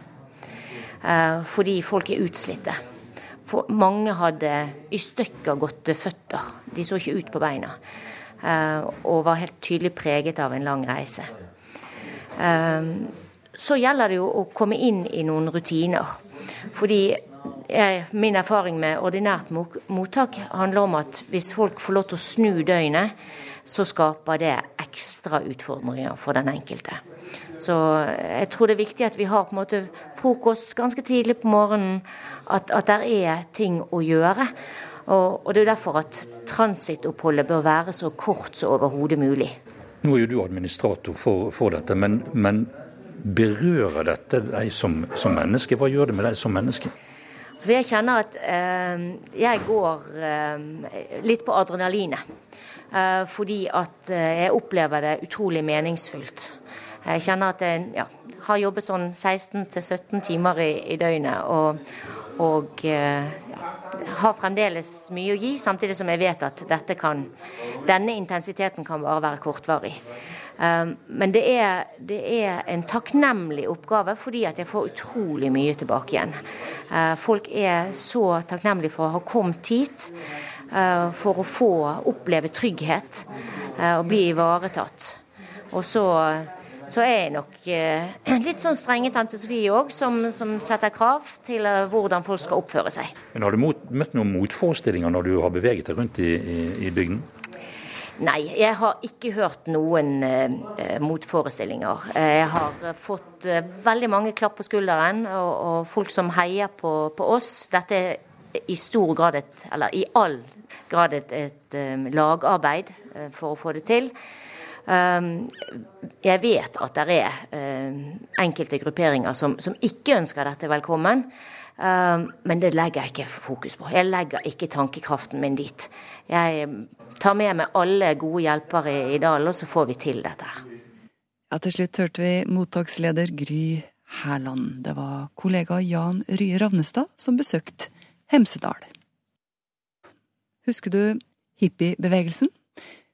Eh, fordi folk er utslitte. For mange hadde i stykker gått føtter. De så ikke ut på beina. Eh, og var helt tydelig preget av en lang reise. Ehm, så gjelder det jo å komme inn i noen rutiner. Fordi min erfaring med ordinært mottak handler om at hvis folk får lov til å snu døgnet, så skaper det ekstra utfordringer for den enkelte. Så jeg tror det er viktig at vi har på en måte frokost ganske tidlig på morgenen. At, at det er ting å gjøre. Og, og det er derfor at transitoppholdet bør være så kort som overhodet mulig. Nå er jo du administrator for, for dette, men, men, berører dette deg som, som, menneske? Hva gjør det med deg som menneske? Altså jeg kjenner at eh, jeg går eh, litt på adrenalinet. Eh, fordi at eh, jeg opplever det utrolig meningsfylt. Jeg kjenner at jeg ja, har jobbet sånn 16-17 timer i, i, døgnet. Og, og ja, har fremdeles mye å gi, samtidig som jeg vet at dette kan, denne intensiteten kan bare være kortvarig. Um, men det er, det er, en takknemlig oppgave fordi at jeg får utrolig mye tilbake igjen. Uh, folk er så takknemlige for å ha kommet hit, for å få oppleve trygghet og bli ivaretatt. Og så, så er jeg nok litt sånn strenge tante Sofie òg, som, som, setter krav til hvordan folk skal oppføre seg. Men Har du mot, møtt noen motforestillinger når du har beveget deg rundt i, i, i bygden? Nei, jeg har ikke hørt noen eh, motforestillinger. Jeg har fått eh, veldig mange klapp på skulderen og, og folk som heier på, på, oss. Dette er i stor grad et, eller i all grad et, et et lagarbeid for å få det til. Um, jeg vet at det er uh, enkelte grupperinger som, som ikke ønsker dette velkommen. Um, men det legger jeg ikke fokus på. Jeg legger ikke tankekraften min dit. Jeg tar med meg alle gode hjelpere i dalen, og så får vi til dette her. Ja, til slutt hørte vi mottaksleder Gry Hærland. Det var kollega Jan Rye Ravnestad som besøkte Hemsedal. Husker du hippiebevegelsen?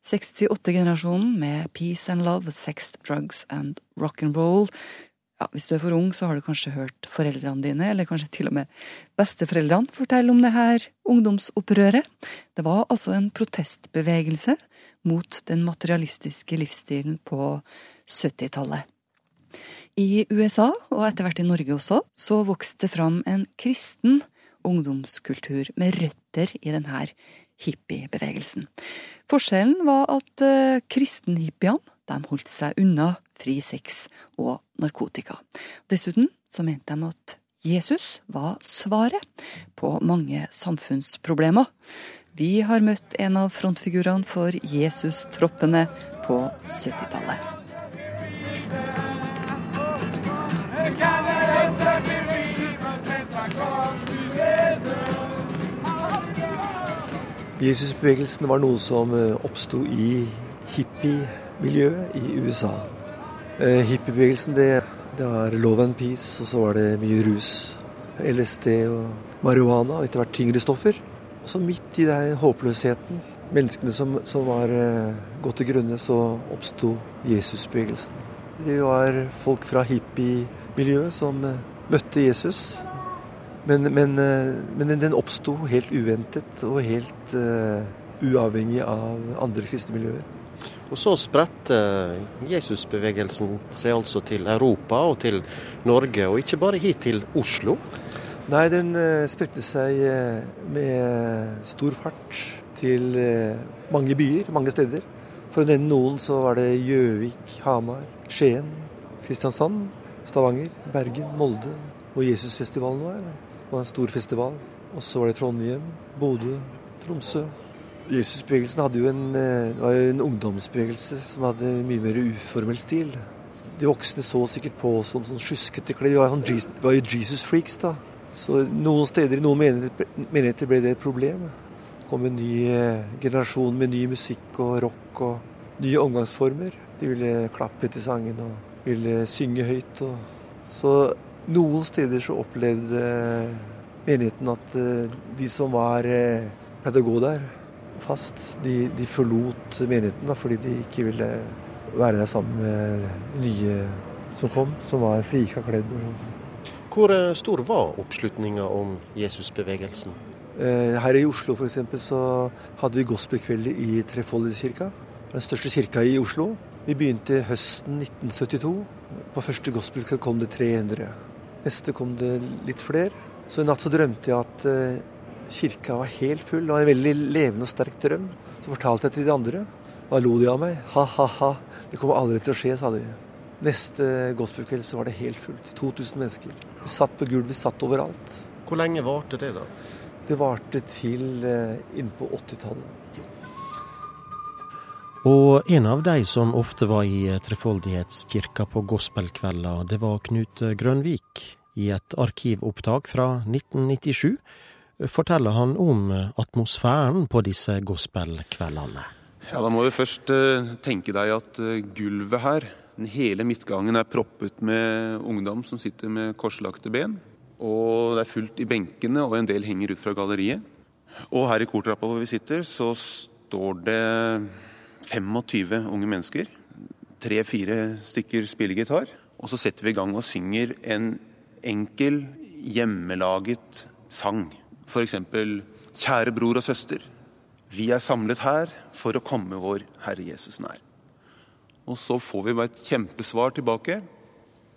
68-generasjonen med peace and love, sex, drugs and rock and roll ja, Hvis du er for ung, så har du kanskje hørt foreldrene dine, eller kanskje til og med besteforeldrene, fortelle om det her ungdomsopprøret. Det var altså en protestbevegelse mot den materialistiske livsstilen på 70-tallet. I USA, og etter hvert i Norge også, så vokste det fram en kristen ungdomskultur med røtter i denne hippiebevegelsen. Forskjellen var at uh, kristenhippiene holdt seg unna fri sex og narkotika. Dessuten så mente de at Jesus var svaret på mange samfunnsproblemer. Vi har møtt en av frontfigurene for Jesus-troppene på 70-tallet. Jesusbevegelsen var noe som eh, oppsto i hippie-miljøet i USA. Eh, hippiebevegelsen, det, det var love and peace, og så var det mye rus. LSD og marihuana, og etter hvert tyngre stoffer. Og så midt i den håpløsheten, menneskene som, som var eh, gått til grunne, så oppsto Jesusbevegelsen. Det var folk fra hippiemiljøet som møtte Jesus. Men, men, eh, men den oppsto helt uventet og helt uh, uavhengig av andre kristne miljøer. Og så spredte Jesusbevegelsen seg altså til Europa og til Norge, og ikke bare hit til Oslo. Nei, den eh, spredte seg med stor fart til mange byer, mange steder. For å nevne noen, så var det Gjøvik, Hamar, Skien, Kristiansand, Stavanger, Bergen, Molde, hvor Jesusfestivalen var. Det var en stor festival. Og så var det Trondheim, Bodø, Tromsø, Jesusbevegelsen hadde jo en, eh, var jo en ungdomsbevegelse som hadde mye mer uformell stil. De voksne så sikkert på oss som sånn sjuskete klær. Vi var, sånn, jo Jesus-freaks, da. Så noen steder, i noen menigheter, ble det et problem. Det kom en ny eh, generasjon med ny musikk og rock og nye omgangsformer. De ville klappe etter sangen og ville synge høyt. Og... Så noen steder så opplevde menigheten at eh, de som var pleide å gå der, fast. De, de forlot menigheten da, fordi de ikke ville være der sammen med de nye som kom, som var frika kledd. Hvor eh, stor var oppslutninga om Jesusbevegelsen? Eh, her i Oslo for eksempel, så hadde vi gospelkveld i Trefoldighetskirka. Den største kirka i Oslo. Vi begynte høsten 1972. På første gospelkveld kom det 300. Neste kom det litt flere. Så i natt så drømte jeg at eh, Kirka var helt full. Det var en veldig levende og sterk drøm. Så fortalte jeg til de andre. Da lo de av meg. Ha-ha-ha. Det kommer aldri til å skje, sa de. Neste gospelkveld så var det helt fullt. 2000 mennesker. De satt på gulvet, satt overalt. Hvor lenge varte det, da? Det varte til eh, innpå 80-tallet. Og en av de som ofte var i Trefoldighetskirka på gospelkvelder, det var Knut Grønvik. I et arkivopptak fra 1997 forteller han om eh, atmosfæren på disse gospelkveldene. Ja, Da må du først tenke deg at gulvet her Hele midtgangen er proppet med ungdom som sitter med korslagte ben. Og det er fullt i benkene, og en del henger ut fra galleriet. Og her i kortrappa hvor vi sitter, så står det 25 unge mennesker. Tre-fire stykker spiller gitar. Og så setter vi i gang og synger en enkel, hjemmelaget sang. F.eks.: Kjære bror og søster. Vi er samlet her for å komme vår Herre Jesus nær. Og så får vi bare et kjempesvar tilbake.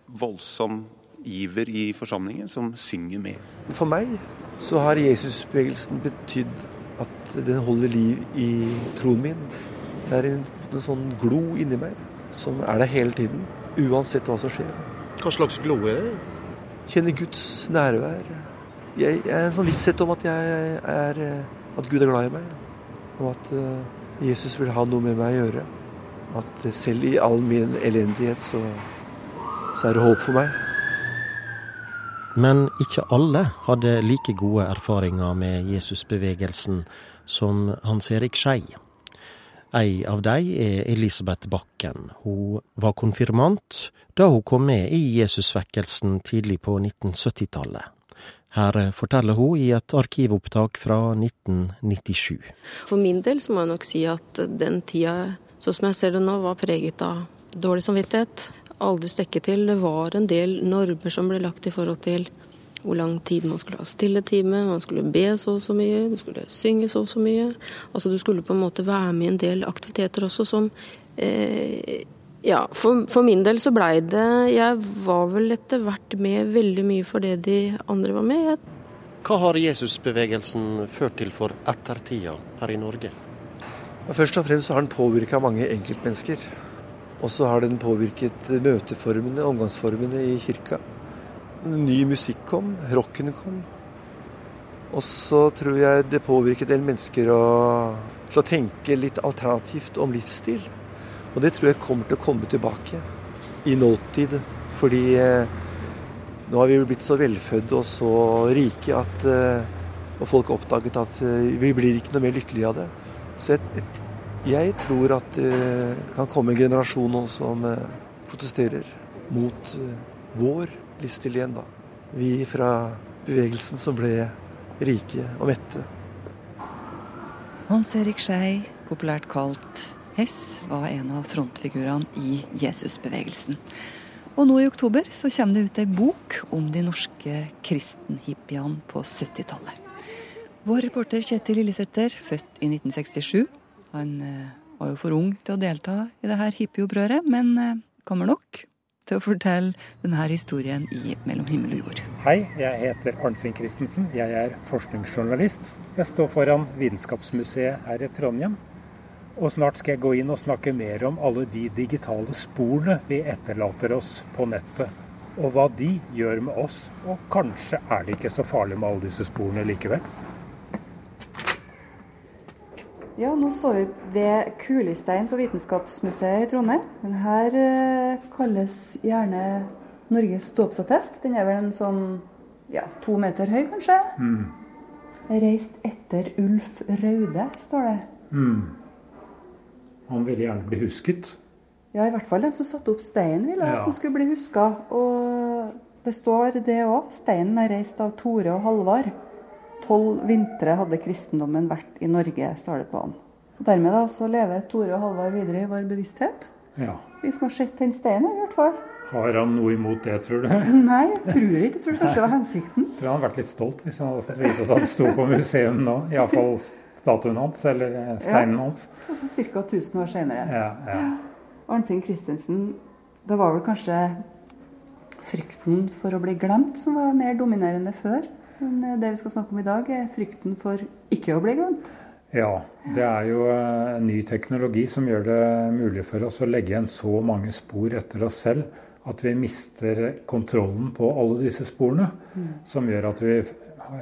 Voldsom iver i forsamlingen som synger med. For meg så har Jesusbevegelsen betydd at den holder liv i troen min. Det er en, en sånn glo inni meg som er der hele tiden, uansett hva som skjer. Hva slags glo er det? Kjenne Guds nærvær. Jeg, jeg er en sånn visshet om at, jeg er, at Gud er glad i meg, og at uh, Jesus vil ha noe med meg å gjøre. At selv i all min elendighet så, så er det håp for meg. Men ikke alle hadde like gode erfaringer med Jesusbevegelsen som Hans Erik Skei. Ei av dem er Elisabeth Bakken. Hun var konfirmant da hun kom med i Jesusvekkelsen tidlig på 1970-tallet. Her forteller hun i et arkivopptak fra 1997. For min del så må jeg nok si at den tida, sånn som jeg ser det nå, var preget av dårlig samvittighet. Aldri stekke til. Det var en del normer som ble lagt i forhold til hvor lang tid man skulle ha stilletime, man skulle be så og så mye, du skulle synge så og så mye. Altså Du skulle på en måte være med i en del aktiviteter også som eh, Ja, for, for, min del så blei det Jeg var vel etter hvert med veldig mye for det de andre var med. Hva har Jesusbevegelsen ført til for ettertida her i Norge? Først og fremst har den påvirka mange enkeltmennesker. Og så har den påvirket møteformene, omgangsformene i kirka. Ny musikk kom, rocken kom. Og så tror jeg det påvirket en del mennesker å, til å tenke litt alternativt om livsstil. Og det tror jeg kommer til å komme tilbake i nåtid. Fordi eh, nå har vi blitt så velfødde og så rike at eh, Og folk har oppdaget at eh, vi blir ikke noe mer lykkelige av det. Så jeg, jeg tror at det kan komme en generasjon nå som eh, protesterer mot eh, vår livsstil igjen, da. Vi fra bevegelsen som ble rike og mette. Hans Erik Skei, populært kalt Hess, var en av frontfigurene i Jesusbevegelsen. Og nå i oktober så kommer det ut ei bok om de norske kristenhippiene på 70-tallet. Vår reporter Kjetil Lillesæter, født i 1967. Han eh, var jo for ung til å delta i det her hippieopprøret, men eh, kommer nok til å fortelle denne historien i Mellom himmel og jord. Hei, jeg heter Arnfinn Christensen. Jeg er forskningsjournalist. Jeg står foran Vitenskapsmuseet her i Trondheim. Og snart skal jeg gå inn og snakke mer om alle de digitale sporene vi etterlater oss på nettet. Og hva de gjør med oss. Og kanskje er det ikke så farlig med alle disse sporene likevel. Ja, nå står vi ved Kulistein på Vitenskapsmuseet i Trondheim. Den her eh, kalles gjerne Norges dåpsattest. Den er vel en sånn ja, to meter høy, kanskje. Mm. Reist etter Ulf Raude, står det. Mm. Han ville gjerne bli husket. Ja, i hvert fall den som satte opp steinen, ville ja. at den skulle bli huska. Og det står det òg. Steinen er reist av Tore og Halvard tolv vintre hadde kristendommen vært i Norge, står det på han. Og dermed da, så lever Tore og Halvard videre i vår bevissthet. Ja. Vi som har sett den steinen, i hvert fall. Har han noe imot det, tror du? Nei, jeg tror ikke. Jeg tror kanskje det var hensikten. Jeg tror han hadde vært litt stolt hvis han hadde fått vite at han sto på museum nå. Iallfall statuen hans, eller eh, steinen ja. hans. Altså ca. 1000 år senere. Ja, ja. Arnfinn Christensen, det var vel kanskje frykten for å bli glemt som var mer dominerende før? Men eh, det vi skal snakke om i dag, er frykten for ikke å bli glemt. Ja, det er jo eh, ny teknologi som gjør det mulig for oss å legge igjen så mange spor etter oss selv at vi mister kontrollen på alle disse sporene. Mm. Som gjør at vi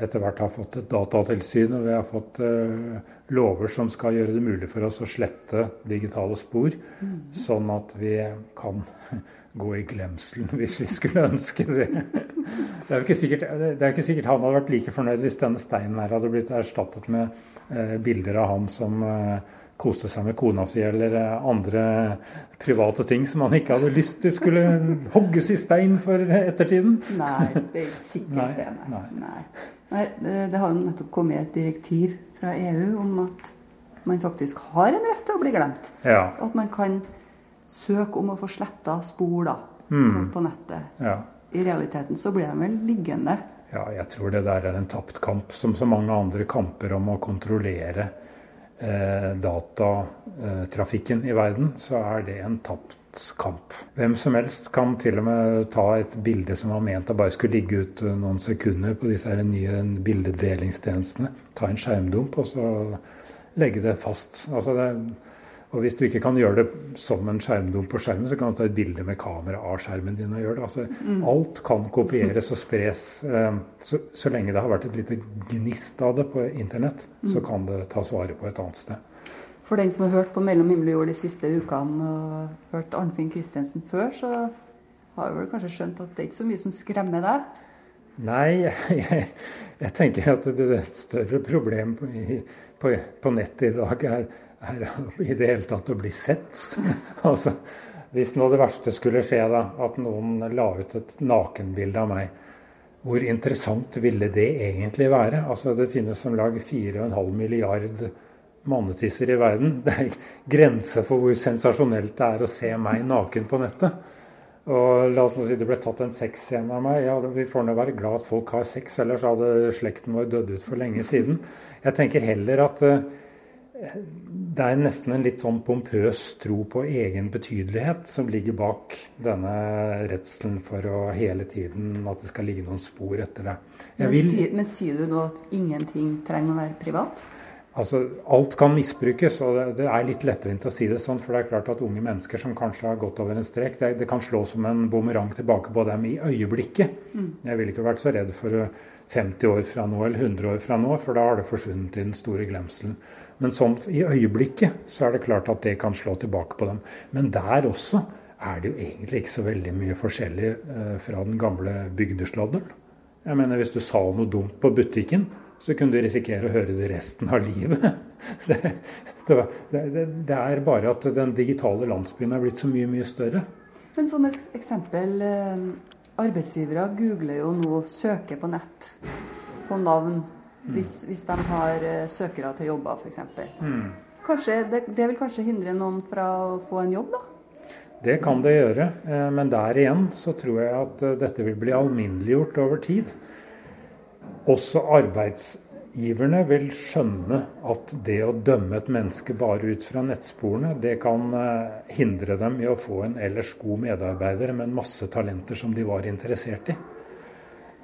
etter hvert har fått et datatilsyn og vi har fått uh, lover som skal gjøre det mulig for oss å slette digitale spor, mm. sånn at vi kan gå i glemselen hvis vi skulle ønske det. Det er jo ikke sikkert, det er ikke sikkert han hadde vært like fornøyd hvis denne steinen her hadde blitt erstattet med eh, bilder av ham som eh, koste seg med kona si eller eh, andre private ting som han ikke hadde lyst til skulle hogges i stein for ettertiden. Nei, det er ikke sikkert nei, det. Nei. Nei. nei det, har jo nettopp kommet et direktiv fra EU om at man faktisk har en rett til å bli glemt. Ja. Og at man kan søke om å få sletta spor da, mm. på, på, nettet. Ja. I realiteten så blir de vel liggende. Ja, jeg tror det der er en tapt kamp, som så mange andre kamper om å kontrollere eh, datatrafikken i verden, så er det en tapt kamp. Hvem som helst kan til og med ta et bilde som var ment å bare skulle ligge ut noen sekunder på disse her nye bildedelingstjenestene, ta en skjermdump og så legge det fast. Altså det, og hvis du ikke kan gjøre det som en skjermdump på skjermen, så kan du ta et bilde med kamera av skjermen din og gjøre det. Altså, mm. Alt kan kopieres og spres. Eh, så, så, lenge det har vært et lite gnist av det på internett, mm. så kan det tas vare på et annet sted. For den som har hørt på 'Mellom himmel og jord' de siste ukene og hørt Arnfinn Christensen før, så har du vel kanskje skjønt at det er ikke så mye som skremmer deg? Nei, jeg, jeg tenker at det det større problem på, på, på nettet i dag er er i det hele tatt å bli sett. altså, hvis nå det verste skulle skje, da, at noen la ut et nakenbilde av meg, hvor interessant ville det egentlig være? Altså, Det finnes som lag 4,5 milliard mannetisser i verden. Det er grenser for hvor sensasjonelt det er å se meg naken på nettet. Og la oss nå si det ble tatt en sexscene av meg. Ja, vi får nå være glad at folk har sex, ellers hadde slekten vår dødd ut for lenge siden. Jeg tenker heller at uh, det er nesten en litt sånn pompøs tro på egen betydelighet som ligger bak denne redselen for å hele tiden at det skal ligge noen spor etter det. Men, vil, si, men, sier du nå at ingenting trenger å være privat? Altså, Alt kan misbrukes, og det, det, er litt lettvint å si det sånn. For det er klart at unge mennesker som kanskje har gått over en strek, det, det kan slå som en bumerang tilbake på dem i øyeblikket. Mm. Jeg ville ikke vært så redd for 50 år fra nå eller 100 år fra nå, for da har det forsvunnet i den store glemselen. Men sånn i øyeblikket så er det klart at det kan slå tilbake på dem. Men der også er det jo egentlig ikke så veldig mye forskjellig eh, fra den gamle bygdesladderen. Jeg mener, Hvis du sa noe dumt på butikken, så kunne du risikere å høre det resten av livet. Det, det, det, det er bare at den digitale landsbyen er blitt så mye, mye større. Men sånn eksempel eh, Arbeidsgivere googler jo nå, søker på nett på navn hvis, hvis de har uh, søkere til jobber, f.eks. Mm. Det, det vil kanskje hindre noen fra å få en jobb, da? Det kan det gjøre, eh, men der igjen så tror jeg at eh, dette vil bli alminneliggjort over tid. Også arbeidsgiverne vil skjønne at det å dømme et menneske bare ut fra nettsporene, det kan hindre dem i å få en ellers god medarbeider med masse talenter som de var interessert i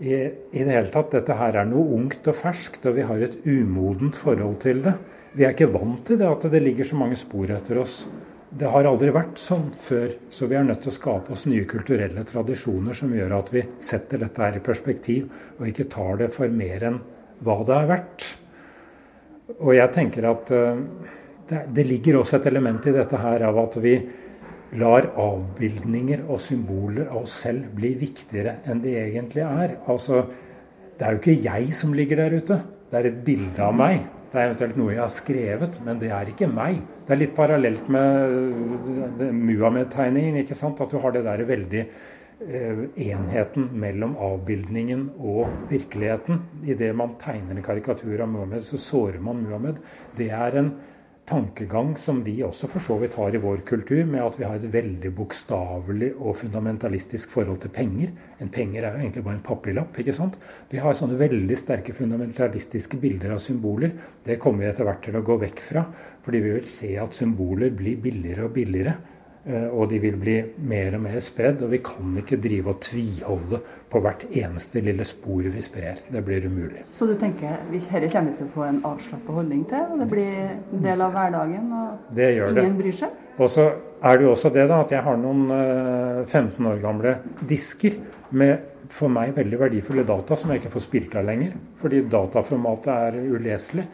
i, i det hele tatt, dette her er noe ungt og ferskt, og vi har et umodent forhold til det. Vi er ikke vant til det at det ligger så mange spor etter oss. Det har aldri vært sånn før, så vi er nødt til å skape oss nye kulturelle tradisjoner som gjør at vi setter dette her i perspektiv, og ikke tar det for mer enn hva det er verdt. Og jeg tenker at uh, det, det ligger også et element i dette her av at vi lar avbildninger og symboler av oss selv bli viktigere enn de egentlig er. Altså, det er jo ikke jeg som ligger der ute. Det er et bilde av meg. Det er eventuelt noe jeg har skrevet, men det er ikke meg. Det er litt parallelt med Muhammed-tegningen. ikke sant? At du har det der veldig eh, enheten mellom avbildningen og virkeligheten. Idet man tegner en karikatur av Muhammed, så sårer man Muhammed. Det er en tankegang som vi også for så vidt har i vår kultur, med at vi har et veldig bokstavelig og fundamentalistisk forhold til penger. En penger er jo egentlig bare en papirlapp. ikke sant? Vi har sånne veldig sterke fundamentalistiske bilder av symboler. Det kommer vi etter hvert til å gå vekk fra, fordi vi vil se at symboler blir billigere og billigere. Eh, og de vil bli mer og mer spredd. Og vi kan ikke drive og tviholde på hvert eneste lille spor vi sprer. Det blir umulig. Så du tenker dette kommer vi til å få en avslappa holdning til, og det blir en del av hverdagen, og ingen det. bryr seg? Og så er det jo også det da, at jeg har noen 15 eh, år gamle disker med for meg veldig verdifulle data som jeg ikke får spilt av lenger, fordi dataformatet er uleselig.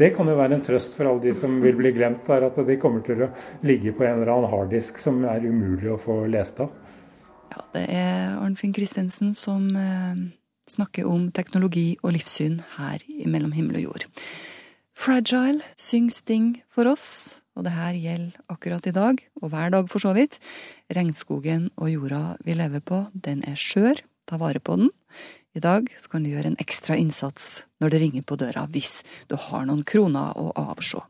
Det kan jo være en trøst for alle de som vil bli glemt der, at de kommer til å ligge på en eller annen harddisk som er umulig å få lest av. Ja, det er Arnfinn Christensen som eh, snakker om teknologi og livssyn her Mellom himmel og jord. Fragile synger Sting for oss, og det her gjelder akkurat i dag, og hver dag for så vidt. Regnskogen og jorda vi lever på, den er skjør. Ta vare på den. I dag så kan du gjøre en ekstra innsats når det ringer på døra, hvis du har noen kroner å avse.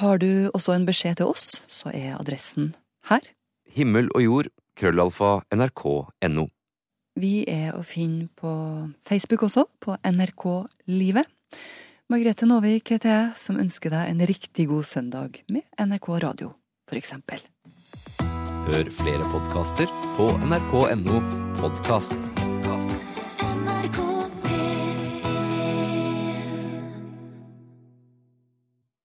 Har du også en beskjed til oss, så er adressen her. Himmel og jord, krøllalfa, nrk.no. Vi er å finne på Facebook også, på NRK Livet. Margrethe Nåvik heter jeg, som ønsker deg en riktig god søndag med NRK Radio, for eksempel. Hør flere podkaster på nrk.no podkast.